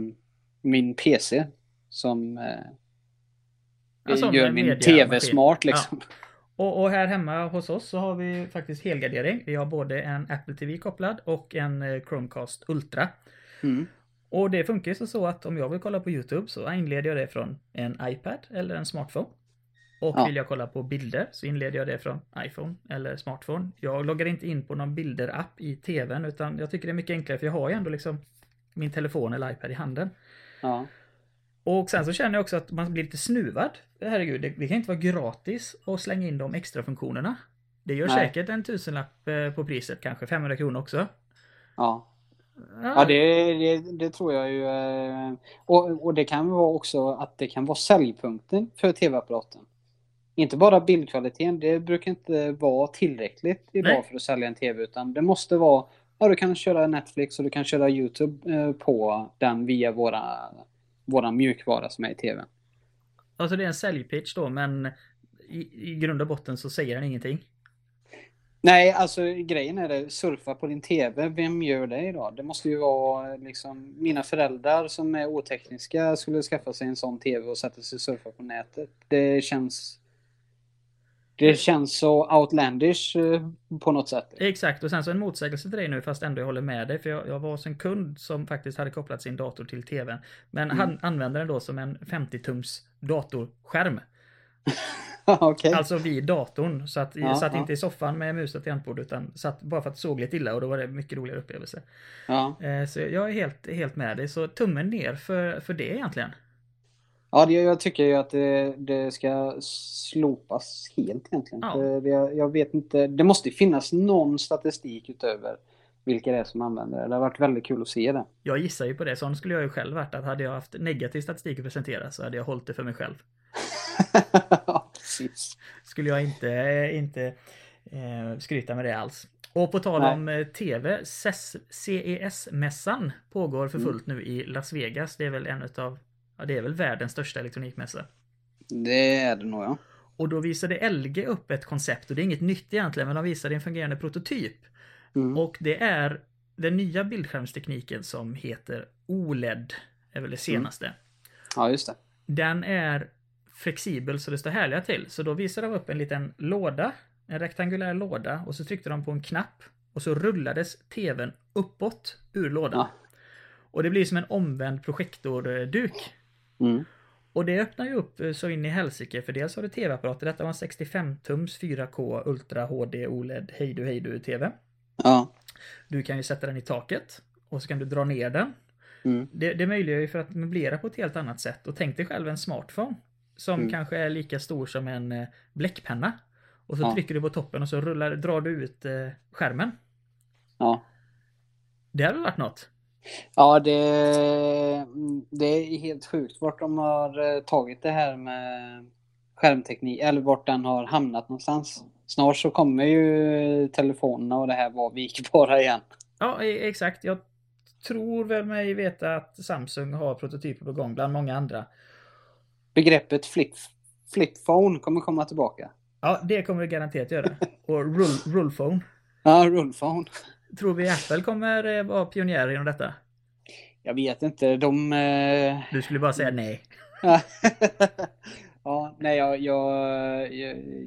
Speaker 3: min PC som eh,
Speaker 2: Ja, som
Speaker 3: gör min. TV smart liksom.
Speaker 2: Och, och här hemma hos oss så har vi faktiskt helgardering. Vi har både en Apple TV kopplad och en eh, Chromecast Ultra.
Speaker 3: Mm.
Speaker 2: Och det funkar ju så- så att om jag vill kolla på YouTube så inleder jag det från en iPad eller en smartphone. Och
Speaker 3: Ja.
Speaker 2: vill jag kolla på bilder så inleder jag det från iPhone eller smartphone. Jag loggar inte in på någon bilder-app i TVn utan jag tycker det är mycket enklare för jag har ju ändå liksom min telefon eller iPad i handen.
Speaker 3: Ja.
Speaker 2: Och sen så känner jag också att man blir lite snuvad. Herregud, det, det kan inte vara gratis att slänga in de extra funktionerna. Det gör
Speaker 3: Nej.
Speaker 2: säkert en tusenlapp eh, på priset, kanske 500 kronor också.
Speaker 3: Ja. Ja, det, det, det tror jag ju. eh, Och, och det kan vara också att det kan vara säljpunkten för tv-apparaten. Inte bara bildkvaliteten, det brukar inte vara tillräckligt idag
Speaker 2: Nej.
Speaker 3: för att sälja en tv. Utan det måste vara, ja du kan köra Netflix och du kan köra YouTube eh, på den via våra, våra mjukvara som är i tvn.
Speaker 2: Alltså det är en säljpitch då, men i, i grund och botten så säger den ingenting.
Speaker 3: Nej, alltså grejen är det, surfa på din TV, vem gör det idag? Det måste ju vara liksom, mina föräldrar som är otekniska skulle skaffa sig en sån TV och sätta sig och surfa på nätet. Det känns... Det känns så outlandish eh, på något sätt.
Speaker 2: Exakt, och sen så en motsägelse till dig nu fast ändå jag håller med dig. För jag, jag var hos en kund som faktiskt hade kopplat sin dator till TVn. Men
Speaker 3: Mm.
Speaker 2: han använde den då som en 50-tums datorskärm.
Speaker 3: Okej.
Speaker 2: Alltså vid datorn. Så att,
Speaker 3: Ja,
Speaker 2: satt
Speaker 3: ja.
Speaker 2: inte i soffan med mus och tangentbord utan satt bara för att såg lite illa och då var det mycket roligare upplevelse.
Speaker 3: Ja.
Speaker 2: Eh, Så jag är helt, helt med dig. Så tummen ner för, för det egentligen.
Speaker 3: Ja, det, jag tycker ju att det, det ska slopas helt egentligen.
Speaker 2: Ja.
Speaker 3: Det, jag vet inte, det måste finnas någon statistik utöver vilka det är som använder det. Det har varit väldigt kul att se det.
Speaker 2: Jag gissar ju på det. Sån skulle jag ju själv varit. Att hade jag haft negativ statistik att presentera så hade jag hållit det för mig själv.
Speaker 3: ja, precis.
Speaker 2: Skulle jag inte, inte eh, skryta med det alls. Och på tal om eh, TV, CES-mässan pågår för fullt nu i Las Vegas. Det är väl en utav, ja det är väl världens största elektronikmässa.
Speaker 3: Det är det nog ja.
Speaker 2: Och då visade LG upp ett koncept och det är inget nytt egentligen men de visade en fungerande prototyp.
Speaker 3: Mm.
Speaker 2: Och det är den nya bildskärmstekniken som heter OLED. Är väl det senaste.
Speaker 3: Ja, just det.
Speaker 2: Den är flexibel så det står härliga till. Så då visade de upp en liten låda. En rektangulär låda och så tryckte de på en knapp. Och så rullades tvn uppåt ur lådan.
Speaker 3: Ja.
Speaker 2: Och det blir som en omvänd projektorduk.
Speaker 3: Mm.
Speaker 2: Och det öppnar ju upp eh, så in i helsike för dels har du tv-apparater. Detta var en 65-tums 4K Ultra HD OLED hejdu hejdu TV.
Speaker 3: Ja.
Speaker 2: Du kan ju sätta den i taket och så kan du dra ner den.
Speaker 3: Mm.
Speaker 2: Det, det möjliggör ju för att möblera på ett helt annat sätt. Och tänk dig själv en smartphone. Som
Speaker 3: Mm.
Speaker 2: kanske är lika stor som en eh, bläckpenna. Och så
Speaker 3: Ja.
Speaker 2: trycker du på toppen och så rullar, drar du ut eh, skärmen.
Speaker 3: Ja.
Speaker 2: Det hade varit något.
Speaker 3: Ja, det, det är helt sjukt vart de har eh, tagit det här med skärmteknik, eller vart den har hamnat någonstans. Snart så kommer ju telefonerna och det här vara vikbara igen.
Speaker 2: Ja, e- exakt. Jag tror väl mig veta att Samsung har prototyper på gång bland många andra.
Speaker 3: Begreppet flip, flipphone kommer komma tillbaka.
Speaker 2: Ja, det kommer det garanterat göra. Och rull, rullphone.
Speaker 3: Ja, rullphone.
Speaker 2: Tror vi Apple kommer eh, vara pionjärer inom detta?
Speaker 3: Jag vet inte, de... eh,
Speaker 2: Du skulle bara säga nej.
Speaker 3: ja, nej, jag, jag,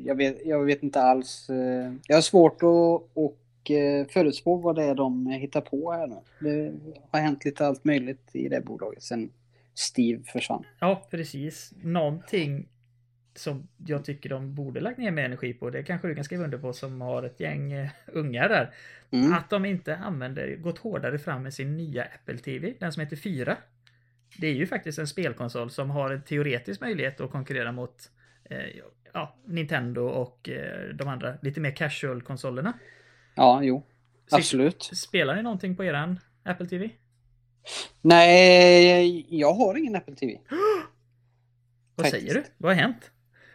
Speaker 3: jag, vet, jag vet inte alls. eh, Jag har svårt att och, eh, förutspå vad det är de hittar på här nu. Det har hänt lite allt möjligt i det bolaget sen Steve försvann.
Speaker 2: Ja, precis. Någonting som jag tycker de borde lagt ner mer energi på, det kanske du kan skriva under på som har ett gäng eh, ungar där.
Speaker 3: Mm.
Speaker 2: Att de inte använder, gått hårdare fram med sin nya Apple TV, den som heter 4. Det är ju faktiskt en spelkonsol som har en teoretisk möjlighet att konkurrera mot eh, ja, Nintendo och eh, de andra lite mer casual-konsolerna.
Speaker 3: Ja, jo.
Speaker 2: Så-
Speaker 3: Absolut.
Speaker 2: Spelar ni någonting på eran Apple TV?
Speaker 3: Nej, jag har ingen Apple TV.
Speaker 2: Vad säger du? Vad har hänt?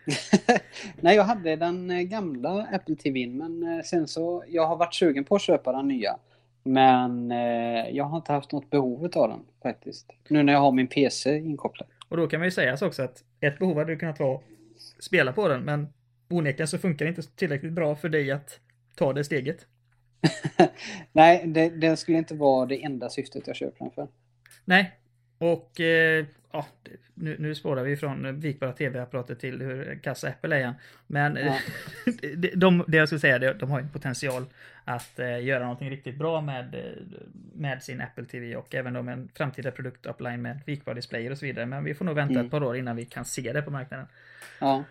Speaker 3: Nej, jag hade den eh, gamla Apple TVn, men eh, sen så, jag har varit sugen på att köpa den nya. Men eh, jag har inte haft något behov av den faktiskt. Nu när jag har min PC inkopplad.
Speaker 2: Och då kan man ju säga så också att ett behov hade ju kunnat vara spela på den, men onekligen så funkar det inte tillräckligt bra för dig att ta det steget.
Speaker 3: Nej, det, det skulle inte vara det enda syftet jag köper den för.
Speaker 2: Nej, och eh, ja, nu, nu spårar vi från vikbara tv-apparater till hur kassa Apple är igen. Men eh, de, de, det jag skulle säga, det, de har ju potential att eh, göra någonting riktigt bra med, eh, med sin Apple TV och även då med en framtida produktupline med vikbara displayer och så vidare. Men vi får nog vänta
Speaker 3: Mm.
Speaker 2: ett par år innan vi kan se det på marknaden.
Speaker 3: Ja.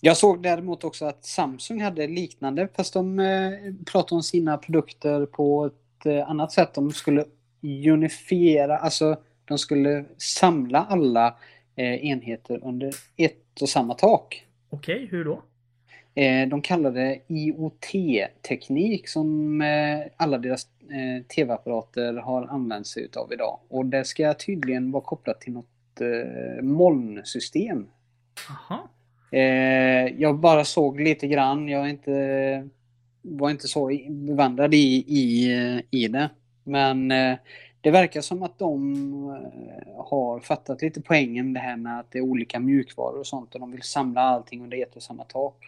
Speaker 3: Jag såg däremot också att Samsung hade liknande, fast de eh, pratade om sina produkter på ett eh, annat sätt. De skulle unifiera, alltså de skulle samla alla eh, enheter under ett och samma tak.
Speaker 2: Okej, hur då?
Speaker 3: Eh, de kallar det IoT-teknik som eh, alla deras tv-apparater har använt sig utav idag. Och det ska tydligen vara kopplat till något molnsystem.
Speaker 2: Jaha.
Speaker 3: Eh, jag bara såg lite grann. Jag är inte, var inte så bevandrad i, i, i det. Men det verkar som att de eh, har fattat lite poängen det här med att det är olika mjukvaror och sånt och de vill samla allting under ett och samma tak.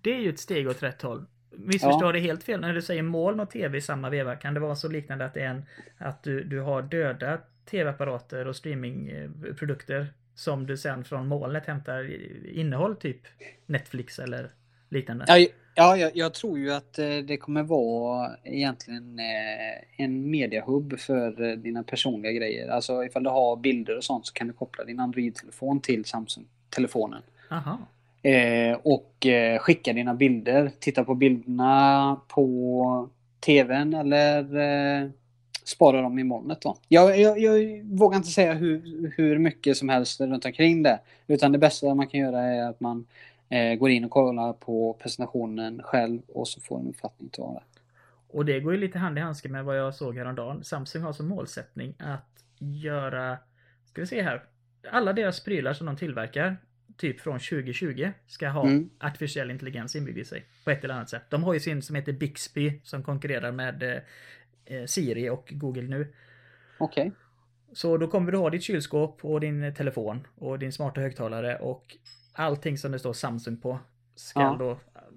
Speaker 2: Det är ju ett steg åt rätt håll. Missförstår jag det helt fel? När du säger moln och tv i samma veva, kan det vara så liknande att en, att du, du har döda tv-apparater och streamingprodukter som du sen från molnet hämtar innehåll, typ Netflix eller liknande?
Speaker 3: Ja, ja jag, jag tror ju att eh, det kommer vara egentligen eh, en mediahubb för eh, dina personliga grejer. Alltså ifall du har bilder och sånt så kan du koppla din Android-telefon till Samsung-telefonen. Eh, och skicka dina bilder, titta på bilderna på TVn eller eh, spara dem i molnet då. Jag, jag, jag vågar inte säga hur, hur mycket som helst runt omkring det. Utan det bästa man kan göra är att man eh, går in och kollar på presentationen själv och så får en uppfattning av det.
Speaker 2: Och det går ju lite hand i handske med vad jag såg häromdagen. Samsung har som målsättning att göra, ska vi se här, alla deras prylar som de tillverkar, typ från 2020, ska ha
Speaker 3: Mm.
Speaker 2: artificiell intelligens inbyggd i sig. På ett eller annat sätt. De har ju sin som heter Bixby som konkurrerar med eh, Siri och Google nu.
Speaker 3: Okej.
Speaker 2: Så då kommer du ha ditt kylskåp och din telefon och din smarta högtalare och allting som det står Samsung på ska
Speaker 3: Ja.
Speaker 2: då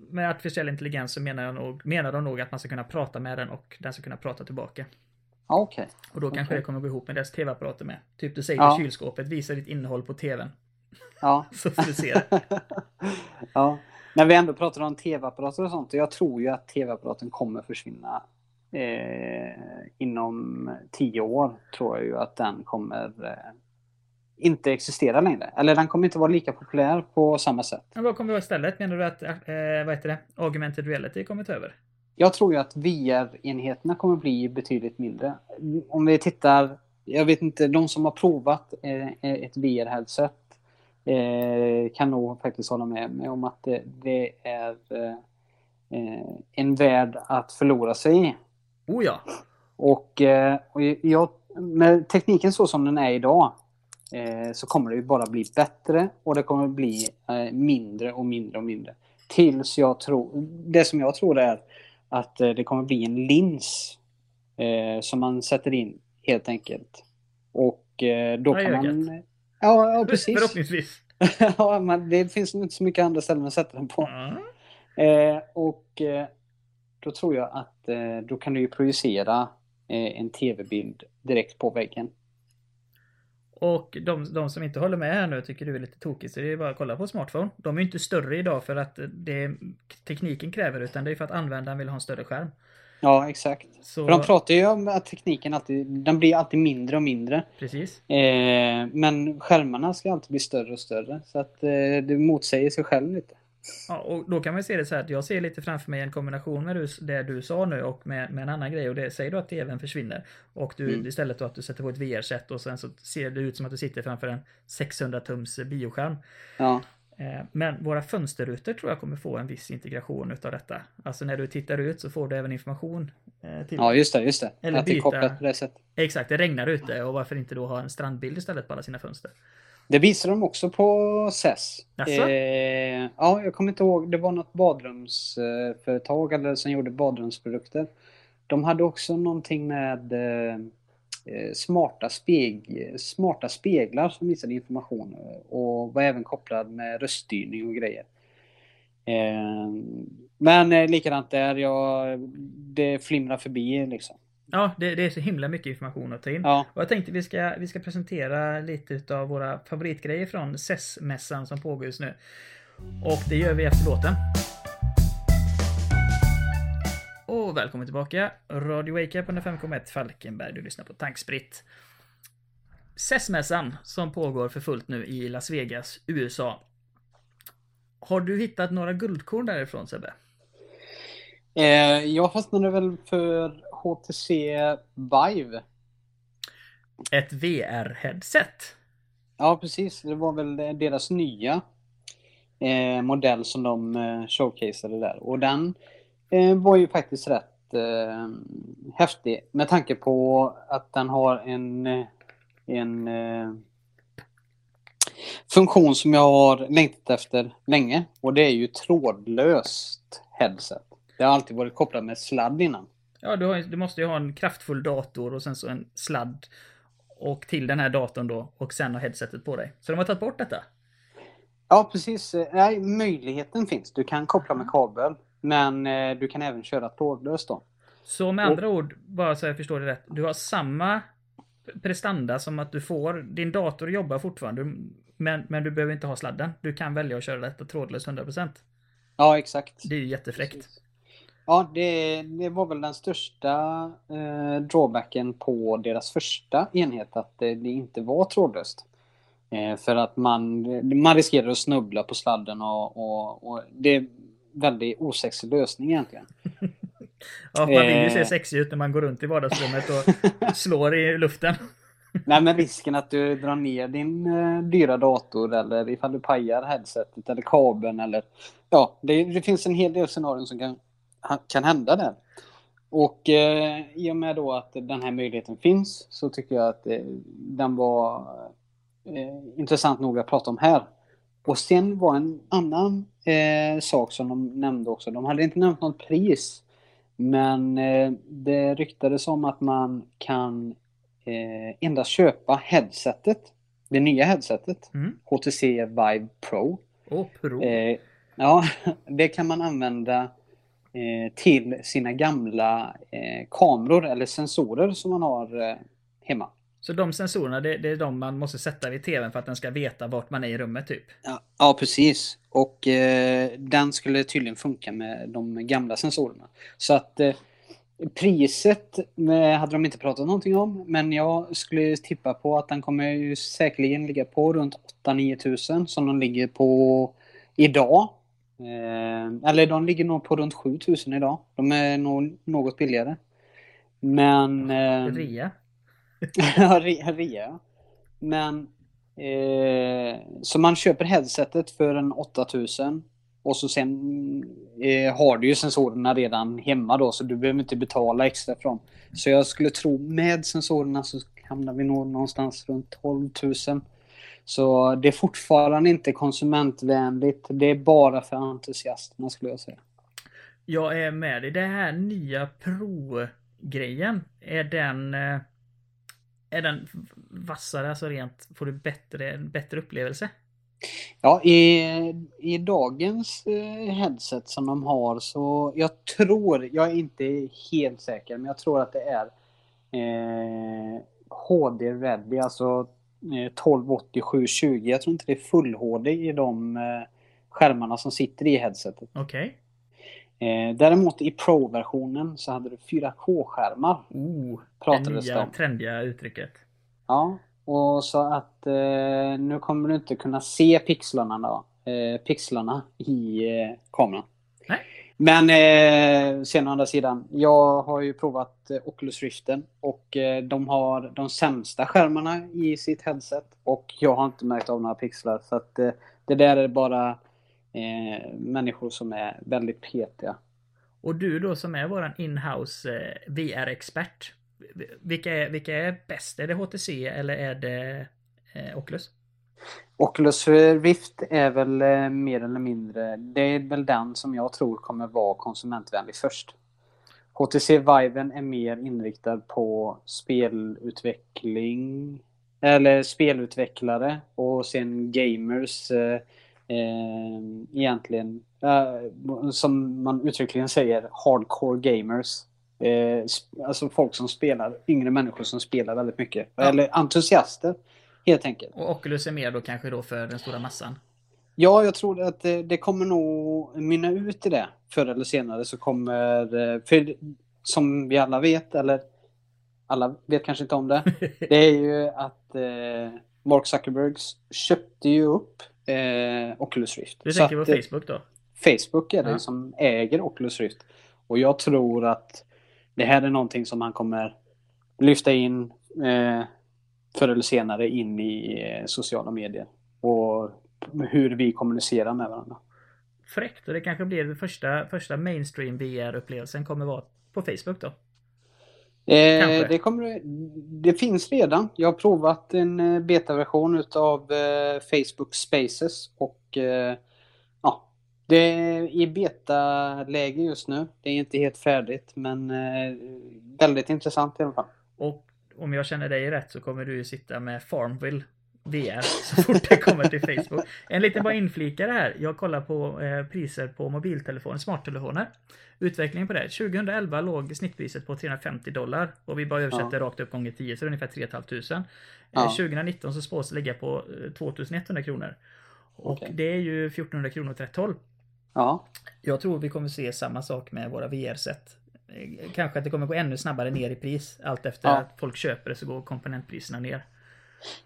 Speaker 2: med artificiell intelligens så menar, jag nog, menar de nog att man ska kunna prata med den och den ska kunna prata tillbaka.
Speaker 3: Ja, okej.
Speaker 2: Och då kanske
Speaker 3: Okej.
Speaker 2: det kommer gå ihop med deras tv-apparater med. Typ du säger
Speaker 3: Ja.
Speaker 2: kylskåpet, visa ditt innehåll på tvn.
Speaker 3: Ja.
Speaker 2: Så får du se det.
Speaker 3: ja. När vi ändå pratar om tv-apparater och sånt. Jag tror ju att tv-apparaten kommer försvinna eh, inom tio år. Tror jag ju att den kommer eh, inte existera längre. Eller den kommer inte vara lika populär på samma sätt.
Speaker 2: Men vad kommer vara istället? Menar du att, eh, vad heter det, augmented reality kommer ta över?
Speaker 3: Jag tror ju att VR-enheterna kommer bli betydligt mindre. Om vi tittar, jag vet inte, de som har provat eh, ett VR-headset eh, kan nog faktiskt hålla med mig om att det, det är eh, eh, en värld att förlora sig i.
Speaker 2: Oh ja!
Speaker 3: Och, eh, och jag, med tekniken så som den är idag eh, så kommer det ju bara bli bättre och det kommer bli eh, mindre och mindre och mindre. Tills jag tror, det som jag tror är att eh, det kommer bli en lins eh, som man sätter in helt enkelt. Och eh, då
Speaker 2: Ja,
Speaker 3: kan
Speaker 2: ögat.
Speaker 3: man... Ja, ja precis.
Speaker 2: Förhoppningsvis.
Speaker 3: ja, men det finns inte så mycket andra ställen att sätta den på.
Speaker 2: Ja.
Speaker 3: Eh, och eh, då tror jag att eh, då kan du ju projicera eh, en tv-bild direkt på väggen.
Speaker 2: Och de, de som inte håller med här nu tycker du är lite tokigt så det är bara att kolla på smartphone. De är ju inte större idag för att det tekniken kräver utan det är för att användaren vill ha en större skärm.
Speaker 3: Ja, exakt.
Speaker 2: Så,
Speaker 3: För de pratar ju om att tekniken alltid, den blir alltid mindre och mindre.
Speaker 2: precis.
Speaker 3: Eh, men skärmarna ska alltid bli större och större. Så att eh, det motsäger sig själv lite.
Speaker 2: Ja, och då kan man se det så här att jag ser lite framför mig en kombination med det du sa nu och med, med en annan grej och det säger du att tvn försvinner. Och du
Speaker 3: Mm.
Speaker 2: istället då att du sätter på ett VR-set och sen så ser det ut som att du sitter framför en 600 tums bioskärm.
Speaker 3: Ja,
Speaker 2: Eh, Men våra fönsterrutor tror jag kommer få en viss integration utav detta. Alltså när du tittar ut så får du även information eh, till
Speaker 3: ja just det. Just det.
Speaker 2: Eller
Speaker 3: att det är
Speaker 2: byta-
Speaker 3: kopplat på det sättet.
Speaker 2: Exakt, det regnar ute och varför inte då ha en strandbild istället på alla sina fönster?
Speaker 3: Det visar de också på.
Speaker 2: Jaså?
Speaker 3: Eh, ja, jag kommer inte ihåg. Det var något badrumsföretag eller som gjorde badrumsprodukter. De hade också någonting med eh, eh, smarta, speg, smarta speglar som visade information och var även kopplad med röststyrning och grejer. Eh, men eh, likadant där, jag, det flimrar förbi liksom.
Speaker 2: Ja, det, det är så himla mycket information att ta in.
Speaker 3: Ja,
Speaker 2: Och jag tänkte vi ska, vi ska presentera lite utav våra favoritgrejer från CES-mässan som pågår just nu. Och det gör vi efter låten. Och välkommen tillbaka! Radio Wake Up 105,1 Falkenberg. Du lyssnar på Tankspritt. CES-mässan som pågår för fullt nu i Las Vegas, USA. Har du hittat några guldkorn därifrån Sebbe?
Speaker 3: eh, jag fastnade väl för HTC Vive.
Speaker 2: Ett VR-headset.
Speaker 3: Ja, precis. Det var väl deras nya eh, modell som de eh, showcaseade där. Och den eh, var ju faktiskt rätt eh, häftig med tanke på att den har en, eh, en eh, funktion som jag har längtat efter länge. Och det är ju trådlöst headset. Det har alltid varit kopplat med sladd innan.
Speaker 2: Ja, du, har, du måste ju ha en kraftfull dator och sen så en sladd. Och till den här datorn då och sen ha headsetet på dig. Så de har tagit bort detta.
Speaker 3: Ja, precis. Nej, möjligheten finns. Du kan koppla med kabel. Men eh, du kan även köra trådlöst då.
Speaker 2: Så med
Speaker 3: Och-
Speaker 2: andra ord, bara så jag förstår det rätt. Du har samma prestanda som att du får, din dator jobbar fortfarande. Men, men du behöver inte ha sladden. Du kan välja att köra detta trådlöst 100%.
Speaker 3: Ja, exakt.
Speaker 2: Det är ju jättefräckt.
Speaker 3: Ja, det, det var väl den största eh, drawbacken på deras första enhet, att det, det inte var trådlöst. Eh, för att man, man riskerar att snubbla på sladden och, och, och det är en väldigt osexig lösning egentligen.
Speaker 2: Ja, man vill ju se
Speaker 3: Eh.
Speaker 2: sexig ut när man går runt i vardagsrummet och slår i luften.
Speaker 3: Nej, men risken att du drar ner din eh, dyra dator eller ifall du pajar headsetet eller kabeln eller ja, det, det finns en hel del scenarion som kan, kan hända där. Och eh, i och med då att den här möjligheten finns så tycker jag att eh, den var eh, intressant nog att prata om här. Och sen var en annan eh, sak som de nämnde också. De hade inte nämnt något pris. Men eh, det ryktades om att man kan eh, endast köpa headsetet. Det nya headsetet.
Speaker 2: Mm.
Speaker 3: HTC Vive Pro.
Speaker 2: Och Pro.
Speaker 3: Eh, ja, det kan man använda till sina gamla eh, kameror eller sensorer som man har eh, hemma.
Speaker 2: Så de sensorerna, det, det är de man måste sätta vid tvn för att den ska veta vart man är i rummet typ?
Speaker 3: Ja, ja precis. Och eh, den skulle tydligen funka med de gamla sensorerna. Så att eh, priset eh, hade de inte pratat någonting om. Men jag skulle tippa på att den kommer ju säkerligen ligga på runt 8-9 tusen som de ligger på idag. Eh, eller de ligger nog på runt 7 tusen idag. De är nog något billigare. Men... Eh,
Speaker 2: Rea?
Speaker 3: Ja, rea. Men... Eh, så man köper headsetet för en 8000 och så sen eh, har du ju sensorerna redan hemma då så du behöver inte betala extra för dem. Så jag skulle tro med sensorerna så hamnar vi nog någonstans runt 12 000. Så det är fortfarande inte konsumentvänligt. Det är bara för entusiasterna skulle jag säga.
Speaker 2: Jag är med dig. Det här nya Pro-grejen, är den... eh, Är den vassare, alltså rent... Får du bättre, bättre upplevelse?
Speaker 3: Ja, i, i dagens eh, headset som de har så jag tror, jag är inte helt säker, men jag tror att det är eh, HD ready, alltså 1280 720. Jag tror inte det är full HD i de eh, skärmarna som sitter i headsetet.
Speaker 2: Okej.
Speaker 3: Eh, däremot i Pro-versionen så hade du 4K-skärmar.
Speaker 2: Oh,
Speaker 3: Pratades det
Speaker 2: nya
Speaker 3: om.
Speaker 2: trendiga uttrycket.
Speaker 3: Ja, och så att eh, nu kommer du inte kunna se pixlarna då. Eh, pixlarna i eh, kameran. Men eh, sen å andra sidan, jag har ju provat eh, Oculus Riften och eh, de har de sämsta skärmarna i sitt headset och jag har inte märkt av några pixlar. Så att eh, det där är bara eh, människor som är väldigt petiga.
Speaker 2: Och du då som är våran inhouse eh, VR-expert. Vilka är, vilka är bäst? Är det HTC eller är det eh, Oculus?
Speaker 3: Oculus Rift är väl eh, mer eller mindre, det är väl den som jag tror kommer vara konsumentvänlig först. HTC Viven är mer inriktad på spelutveckling eller spelutvecklare och sen gamers eh, eh, egentligen eh, som man uttryckligen säger hardcore gamers. Eh, alltså folk som spelar, yngre människor som spelar väldigt mycket.
Speaker 2: Ja.
Speaker 3: Eller entusiaster helt enkelt.
Speaker 2: Och Oculus är mer då kanske då för den stora massan?
Speaker 3: Ja, jag tror att det, det kommer nog mynna ut i det. Förr eller senare så kommer... eh, För som vi alla vet, eller alla vet kanske inte om det. Det är ju att eh, Mark Zuckerberg köpte ju upp eh, Oculus Rift.
Speaker 2: Du tänker på
Speaker 3: att, eh,
Speaker 2: Facebook då?
Speaker 3: Facebook är det
Speaker 2: Ja.
Speaker 3: som äger Oculus Rift. Och jag tror att det här är någonting som han kommer lyfta in eh, förr eller senare in i eh, sociala medier. Och hur vi kommunicerar med varandra.
Speaker 2: Fräckt. Och det kanske blir den första, första mainstream VR-upplevelsen kommer vara på Facebook då?
Speaker 3: Eh, det, kommer, det finns redan. Jag har provat en eh, betaversion utav eh, Facebook Spaces och eh, ja, det är i betaläge just nu. Det är inte helt färdigt men eh, väldigt intressant i alla fall.
Speaker 2: Och om jag känner dig rätt så kommer du ju sitta med Farmville VR så fort det kommer till Facebook. En liten bara inflikare här. Jag kollar på eh, priser på mobiltelefoner, smarttelefoner. Utvecklingen på det. 2011 låg snittpriset på 350 dollar och vi bara översätter rakt upp gånger 10 så det är ungefär 3 500.
Speaker 3: Ja.
Speaker 2: Eh, 2019 så spås det ligga på eh, 2100 kronor. Och
Speaker 3: Okej.
Speaker 2: det är ju 1400 kronor åt rätt håll.
Speaker 3: Ja,
Speaker 2: Jag tror vi kommer se samma sak med våra VR-set. Eh, Kanske att det kommer gå ännu snabbare ner i pris. Allt efter
Speaker 3: Ja.
Speaker 2: att folk köper det så går komponentpriserna ner.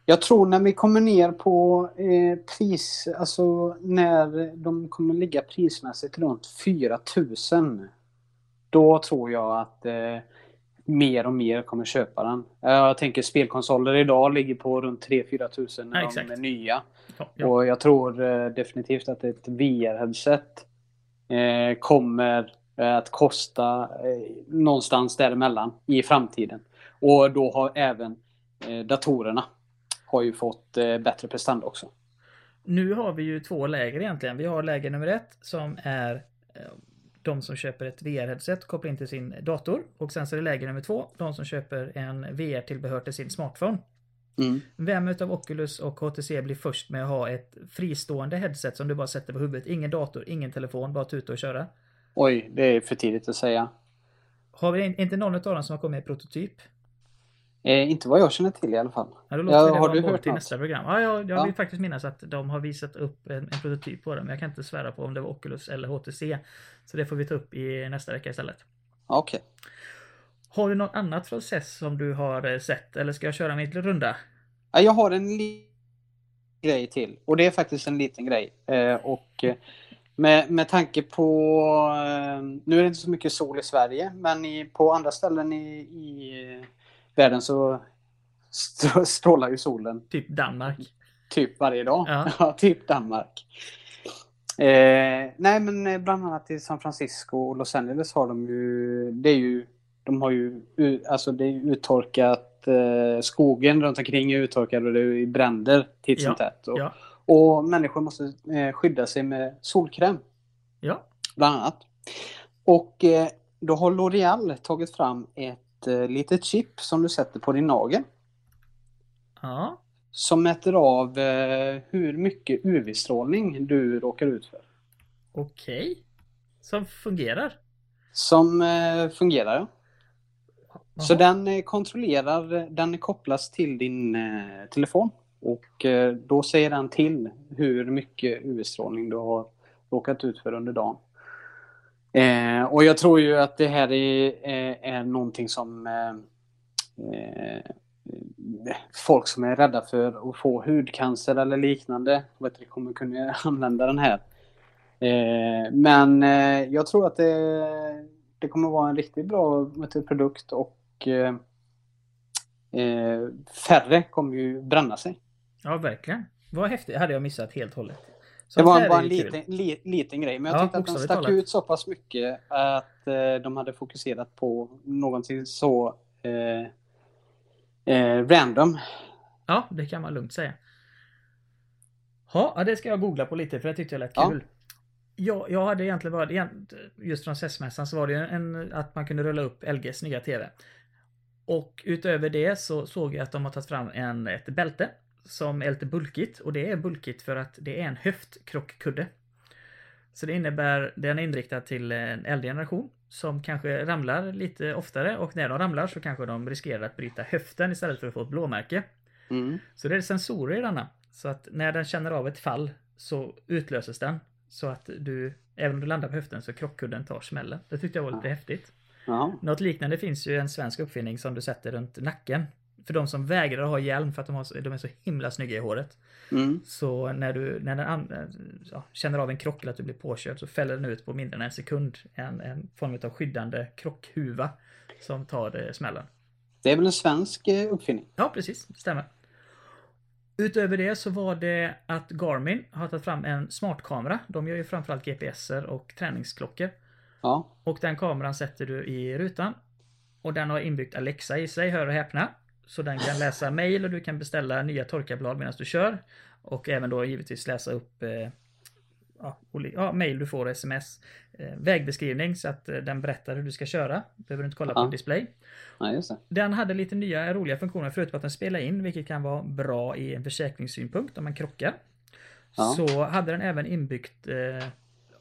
Speaker 3: Jag tror när vi kommer ner på eh, pris, alltså när de kommer ligga prismässigt runt 4000. Då tror jag att eh, mer och mer kommer köpa den. Jag tänker spelkonsoler idag ligger på runt 3-4 tusen när
Speaker 2: Ja,
Speaker 3: de är nya.
Speaker 2: Ja, ja.
Speaker 3: Och jag tror eh, definitivt att ett VR-headset eh, kommer eh, att kosta eh, någonstans däremellan i framtiden. Och då har även eh, datorerna har ju fått eh, bättre prestanda också.
Speaker 2: Nu har vi ju två läger egentligen. Vi har läger nummer ett som är eh, de som köper ett VR-headset och kopplar in till sin dator. Och sen så är det läger nummer två, de som köper en VR-tillbehör till sin smartphone.
Speaker 3: Mm.
Speaker 2: Vem utav Oculus och HTC blir först med att ha ett fristående headset som du bara sätter på huvudet? Ingen dator, ingen telefon, bara tuta och köra.
Speaker 3: Oj, det är för tidigt att säga.
Speaker 2: Har vi in- inte någon av dem som har kommit med prototyp?
Speaker 3: Eh, inte vad jag känner till i alla fall.
Speaker 2: Ja,
Speaker 3: Ja, har du hört
Speaker 2: till
Speaker 3: något?
Speaker 2: nästa program. Ja, jag, jag
Speaker 3: Ja.
Speaker 2: vill faktiskt minnas att de har visat upp en, en prototyp på den, men jag kan inte svära på om det var Oculus eller HTC. Så det får vi ta upp i nästa vecka istället.
Speaker 3: Okej.
Speaker 2: Har du något annat från CES som du har eh, sett eller ska jag köra lilla runda?
Speaker 3: Ja, jag har en liten grej till. Och det är faktiskt en liten grej. Eh, och eh, med, med tanke på... Eh, nu är det inte så mycket sol i Sverige, men i, på andra ställen i, i världen så st- strålar ju solen
Speaker 2: Typ Danmark.
Speaker 3: typ varje dag.
Speaker 2: Ja.
Speaker 3: typ Danmark. Eh, nej, men eh, bland annat i San Francisco och Los Angeles har de ju... Det är ju... De har ju... Alltså det är uttorkat. Eh, skogen runt omkring är uttorkad och det är bränder titt som
Speaker 2: Ja,
Speaker 3: tätt. Och,
Speaker 2: Ja.
Speaker 3: Och människor måste eh, skydda sig med solkräm,
Speaker 2: Ja.
Speaker 3: bland annat. Och eh, då har L'Oreal tagit fram ett eh, litet chip som du sätter på din nagel.
Speaker 2: Ja.
Speaker 3: Som mäter av hur mycket UV-strålning du råkar ut för.
Speaker 2: Okej. Som fungerar.
Speaker 3: Som fungerar. ja. Så den kontrollerar, den kopplas till din telefon. Och eh, då säger den till hur mycket UV-strålning du har råkat ut för under dagen. Eh, och jag tror ju att det här är, är, är någonting som eh, eh, folk som är rädda för att få hudcancer eller liknande vet du, kommer kunna använda den här. Eh, men eh, jag tror att det, det kommer vara en riktigt bra vet du, produkt och eh, färre kommer ju bränna sig.
Speaker 2: Ja, verkligen. Vad häftigt. Det hade jag missat helt och hållet. Så
Speaker 3: Det var, bara en liten, li, liten grej, men jag
Speaker 2: Ja,
Speaker 3: tyckte att den stack
Speaker 2: talat.
Speaker 3: ut så pass mycket att eh, de hade fokuserat på någonting så eh, eh, random.
Speaker 2: Ja, det kan man lugnt säga. Ja, det ska jag googla på lite för det tyckte jag lät
Speaker 3: Ja.
Speaker 2: kul. Ja, jag hade egentligen bara, just från CES-mässan så var det en, att man kunde rulla upp LGs nya TV. Och utöver det så såg jag att de har tagit fram en, ett bälte som är lite bulkigt och det är bulkigt för att det är en höftkrockkudde. Så det innebär, den är inriktad till en äldre generation som kanske ramlar lite oftare och när de ramlar så kanske de riskerar att bryta höften istället för att få ett blåmärke.
Speaker 3: Mm.
Speaker 2: Så det är sensorer i denna. Så att när den känner av ett fall så utlöses den. Så att du, även om du landar på höften så krockkudden tar smällen. Det tyckte jag var lite häftigt.
Speaker 3: Ja.
Speaker 2: Något liknande finns ju en svensk uppfinning som du sätter runt nacken. För de som vägrar att ha hjälm för att de, har, de är så himla snygga i håret.
Speaker 3: Mm.
Speaker 2: Så när du när den ja, känner av en krock eller att du blir påkörd så fäller den ut på mindre än en sekund en, en form av skyddande krockhuva som tar eh, smällen.
Speaker 3: Det är väl en svensk eh, uppfinning?
Speaker 2: Ja, precis. Det stämmer. Utöver det så var det att Garmin har tagit fram en smartkamera. De gör ju framförallt GPSer och träningsklockor.
Speaker 3: Ja.
Speaker 2: Och den kameran sätter du i rutan. Och den har inbyggt Alexa i sig, hör och häpna. Så den kan läsa mail och du kan beställa nya torkarblad medan du kör. Och även då givetvis läsa upp eh, ja, mail du får och sms. Eh, vägbeskrivning så att eh, den berättar hur du ska köra. Behöver du inte kolla på
Speaker 3: Ja.
Speaker 2: display.
Speaker 3: ja.
Speaker 2: Den hade lite nya roliga funktioner förutom att den spelar in, vilket kan vara bra i en försäkringssynpunkt om man krockar. Så hade den även inbyggt eh,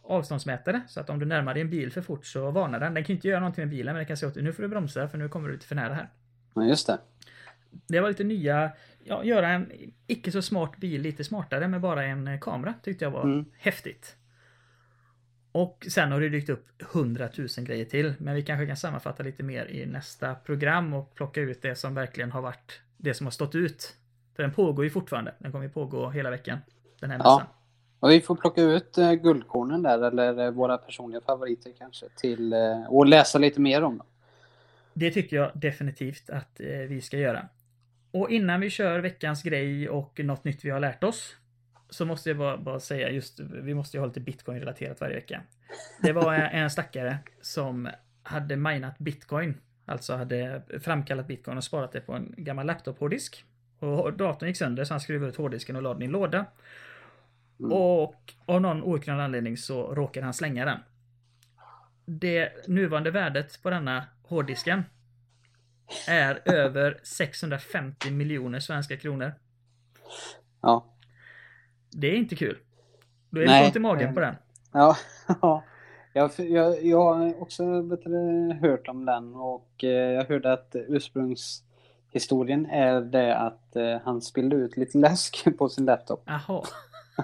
Speaker 2: avståndsmätare så att om du närmar dig en bil för fort så varnar den. Den kan inte göra någonting med bilen men den kan säga åt dig nu får du bromsa för nu kommer du lite för nära här.
Speaker 3: Ja, just det.
Speaker 2: Det var lite nya, ja, göra en icke så smart bil lite smartare med bara en eh, kamera tyckte jag var
Speaker 3: Mm.
Speaker 2: häftigt. Och sen har det dykt upp hundratusen grejer till. Men vi kanske kan sammanfatta lite mer i nästa program och plocka ut det som verkligen har varit det som har stått ut. För den pågår ju fortfarande. Den kommer ju pågå hela veckan. Den här
Speaker 3: Ja. Och vi får plocka ut eh, guldkornen där, eller eh, våra personliga favoriter kanske, till, eh, och läsa lite mer om dem.
Speaker 2: Det tycker jag definitivt att eh, vi ska göra. Och innan vi kör veckans grej och något nytt vi har lärt oss. så måste jag bara, bara säga just, vi måste ju ha lite bitcoin-relaterat varje vecka. Det var en, en stackare som hade minat bitcoin, alltså hade framkallat bitcoin och sparat det på en gammal laptop-hårddisk. Och datorn gick sönder så han skruvade ut hårddisken och lade den i en låda.
Speaker 3: Mm.
Speaker 2: Och av någon outgrundlig anledning så råkade han slänga den. Det nuvarande värdet på denna hårddisken är över 650 miljoner svenska kronor.
Speaker 3: Ja.
Speaker 2: Det är inte kul. Då är det ont i magen på den.
Speaker 3: Ja, ja. Jag, jag, jag har också du, hört om den och eh, jag hörde att ursprungshistorien är det att eh, han spillde ut lite läsk på sin laptop
Speaker 2: Jaha.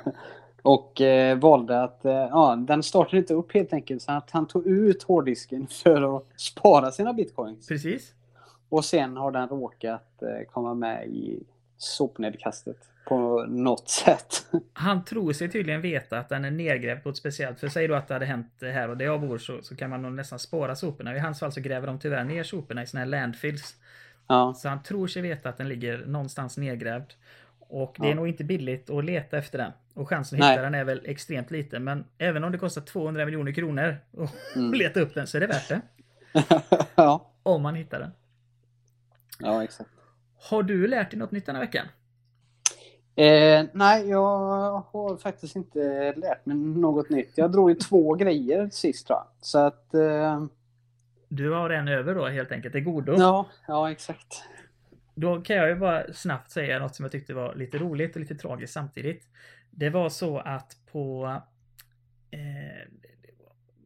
Speaker 3: och eh, valde att eh, ja, den startade inte upp helt enkelt så att han tog ut hårddisken för att spara sina bitcoins.
Speaker 2: Precis.
Speaker 3: Och sen har den råkat eh, komma med i sopnedkastet på något sätt.
Speaker 2: Han tror sig tydligen veta att den är nedgrävd på ett speciellt, för säg då att det hade hänt här och det jag bor så, så kan man nog nästan spåra soporna. I hans fall så gräver de tyvärr ner soporna i såna här landfills.
Speaker 3: Ja,
Speaker 2: Så han tror sig veta att den ligger någonstans nedgrävd. Och det är
Speaker 3: Ja.
Speaker 2: nog inte billigt att leta efter den. Och chansen att
Speaker 3: Nej.
Speaker 2: hitta den är väl extremt liten. Men även om det kostar 200 miljoner kronor att
Speaker 3: Mm.
Speaker 2: leta upp den så är det värt det.
Speaker 3: ja.
Speaker 2: Om man hittar den.
Speaker 3: Ja exakt.
Speaker 2: Har du lärt dig något nytt den här veckan?
Speaker 3: Eh, nej, jag har faktiskt inte lärt mig något nytt. Jag drog ju två grejer sist tror jag. Så att... Eh,
Speaker 2: Du har en över då helt enkelt. Det är godo.
Speaker 3: ja, ja, exakt.
Speaker 2: Då kan jag ju bara snabbt säga något som jag tyckte var lite roligt och lite tragiskt samtidigt. Det var så att på eh,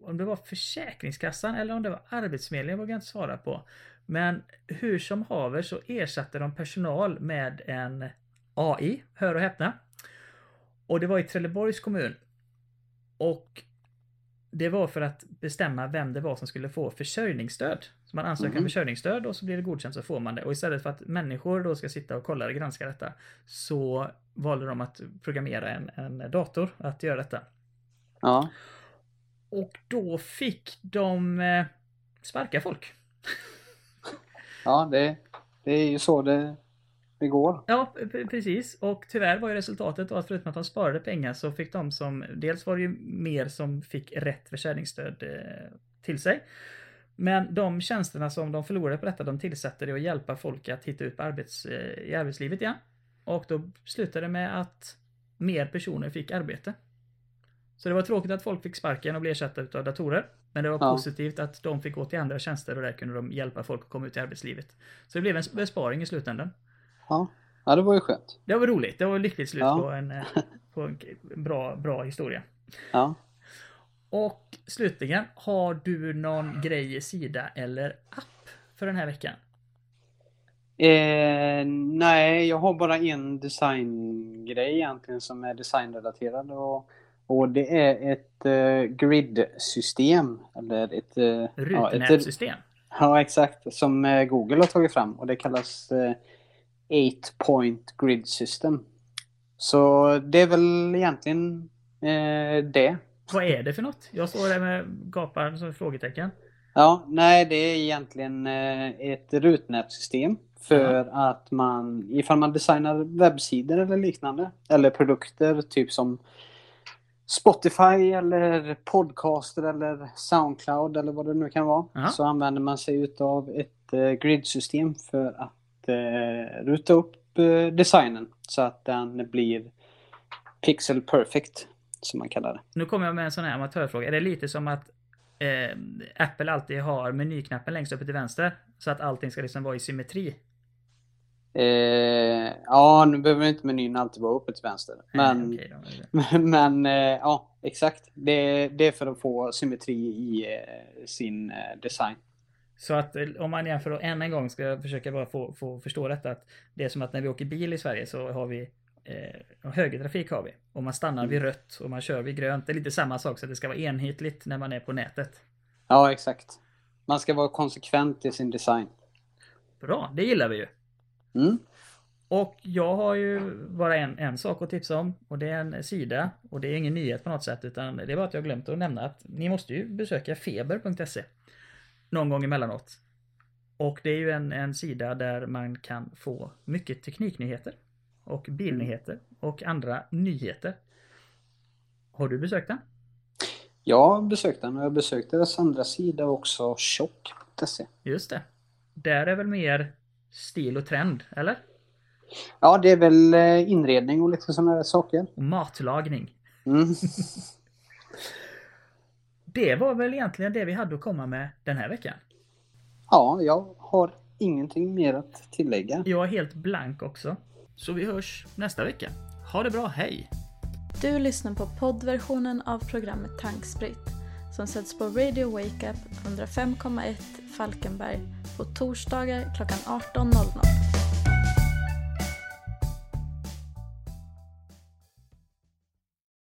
Speaker 2: om det var Försäkringskassan eller om det var Arbetsförmedlingen vågar jag inte svara på. Men hur som haver så ersatte de personal med en AI, hör och häpna. Och det var i Trelleborgs kommun. Och det var för att bestämma vem det var som skulle få försörjningsstöd. Så man ansöker om
Speaker 3: Mhm.
Speaker 2: försörjningsstöd och så blir det godkänt så får man det. Och istället för att människor då ska sitta och kolla och granska detta så valde de att programmera en, en dator att göra detta.
Speaker 3: Ja,
Speaker 2: Och då fick de eh, sparka folk.
Speaker 3: ja det, det är ju så det, det går.
Speaker 2: Ja, precis. Och tyvärr var ju resultatet då att förutom att de sparade pengar så fick de som, dels var det ju mer som fick rätt försäljningsstöd eh, till sig. Men de tjänsterna som de förlorade på detta, de tillsatte det att hjälpa folk att hitta ut arbets, eh, i arbetslivet igen. Och då slutade det med att mer personer fick arbete. Så det var tråkigt att folk fick sparken och blev ersatta av datorer. Men det var
Speaker 3: Ja.
Speaker 2: positivt att de fick gå till andra tjänster och där kunde de hjälpa folk att komma ut i arbetslivet. Så det blev en besparing i slutändan.
Speaker 3: Ja, ja det var ju skönt.
Speaker 2: Det var roligt. Det var lyckligt slut
Speaker 3: Ja.
Speaker 2: på en, eh, på en bra, bra historia.
Speaker 3: Ja.
Speaker 2: Och slutligen, har du någon grej, sida eller app för den här veckan?
Speaker 3: Eh, nej, jag har bara en designgrej egentligen som är designrelaterad. Och, och det är ett eh, grid-system. Eller ett... Eh, ja, ett,
Speaker 2: Rutenätsystem?
Speaker 3: ja, exakt. Som eh, Google har tagit fram. Och det kallas eh, 8-point grid system. Så det är väl egentligen eh, det.
Speaker 2: Vad är det för något? Jag står där med gapar som frågetecken.
Speaker 3: Ja, nej det är egentligen eh, ett rutnätsystem för att man, ifall man designar webbsidor eller liknande, eller produkter typ som Spotify eller Podcaster eller Soundcloud eller vad det nu kan vara,
Speaker 2: Ja.
Speaker 3: så använder man sig utav ett eh, gridsystem för att eh, ruta upp eh, designen så att den blir pixel perfect, som man kallar det.
Speaker 2: Nu kommer jag med en sån här amatörfråga. Är det lite som att eh, Apple alltid har menyknappen längst uppe till vänster? Så att allting ska liksom vara i symmetri?
Speaker 3: Eh, ja, nu behöver inte menyn alltid vara uppe till vänster. Men,
Speaker 2: Nej, då.
Speaker 3: men eh, ja, exakt. Det, det är för att få symmetri i eh, sin eh, design.
Speaker 2: Så att eh, om man jämför då än en gång ska jag försöka bara få, få förstå detta. Att det är som att när vi åker bil i Sverige så har vi eh, högertrafik har vi. Och man stannar vid rött och man kör vid grönt. Det är lite samma sak så att det ska vara enhetligt när man är på nätet.
Speaker 3: Ja, exakt. Man ska vara konsekvent i sin design.
Speaker 2: Bra, det gillar vi ju.
Speaker 3: Mm.
Speaker 2: Och jag har ju bara en, en sak att tipsa om och det är en sida och det är ingen nyhet på något sätt utan det är bara att jag glömt att nämna att ni måste ju besöka feber.se någon gång emellanåt. Och det är ju en, en sida där man kan få mycket tekniknyheter och bilnyheter och andra nyheter. Har du besökt den?
Speaker 3: Jag har besökt den och jag besökte deras andra sida också, tjock.se.
Speaker 2: Just det. Där är väl mer stil och trend, eller?
Speaker 3: Ja, det är väl eh, inredning och lite sådana där saker.
Speaker 2: Och matlagning.
Speaker 3: Mm.
Speaker 2: Det var väl egentligen det vi hade att komma med den här veckan.
Speaker 3: Ja, jag har ingenting mer att tillägga.
Speaker 2: Jag är helt blank också. Så vi hörs nästa vecka. Ha det bra, hej!
Speaker 1: Du lyssnar på poddversionen av programmet Tankspritt som sätts på Radio Wake Up 105,1 Falkenberg på torsdagar klockan 18.00.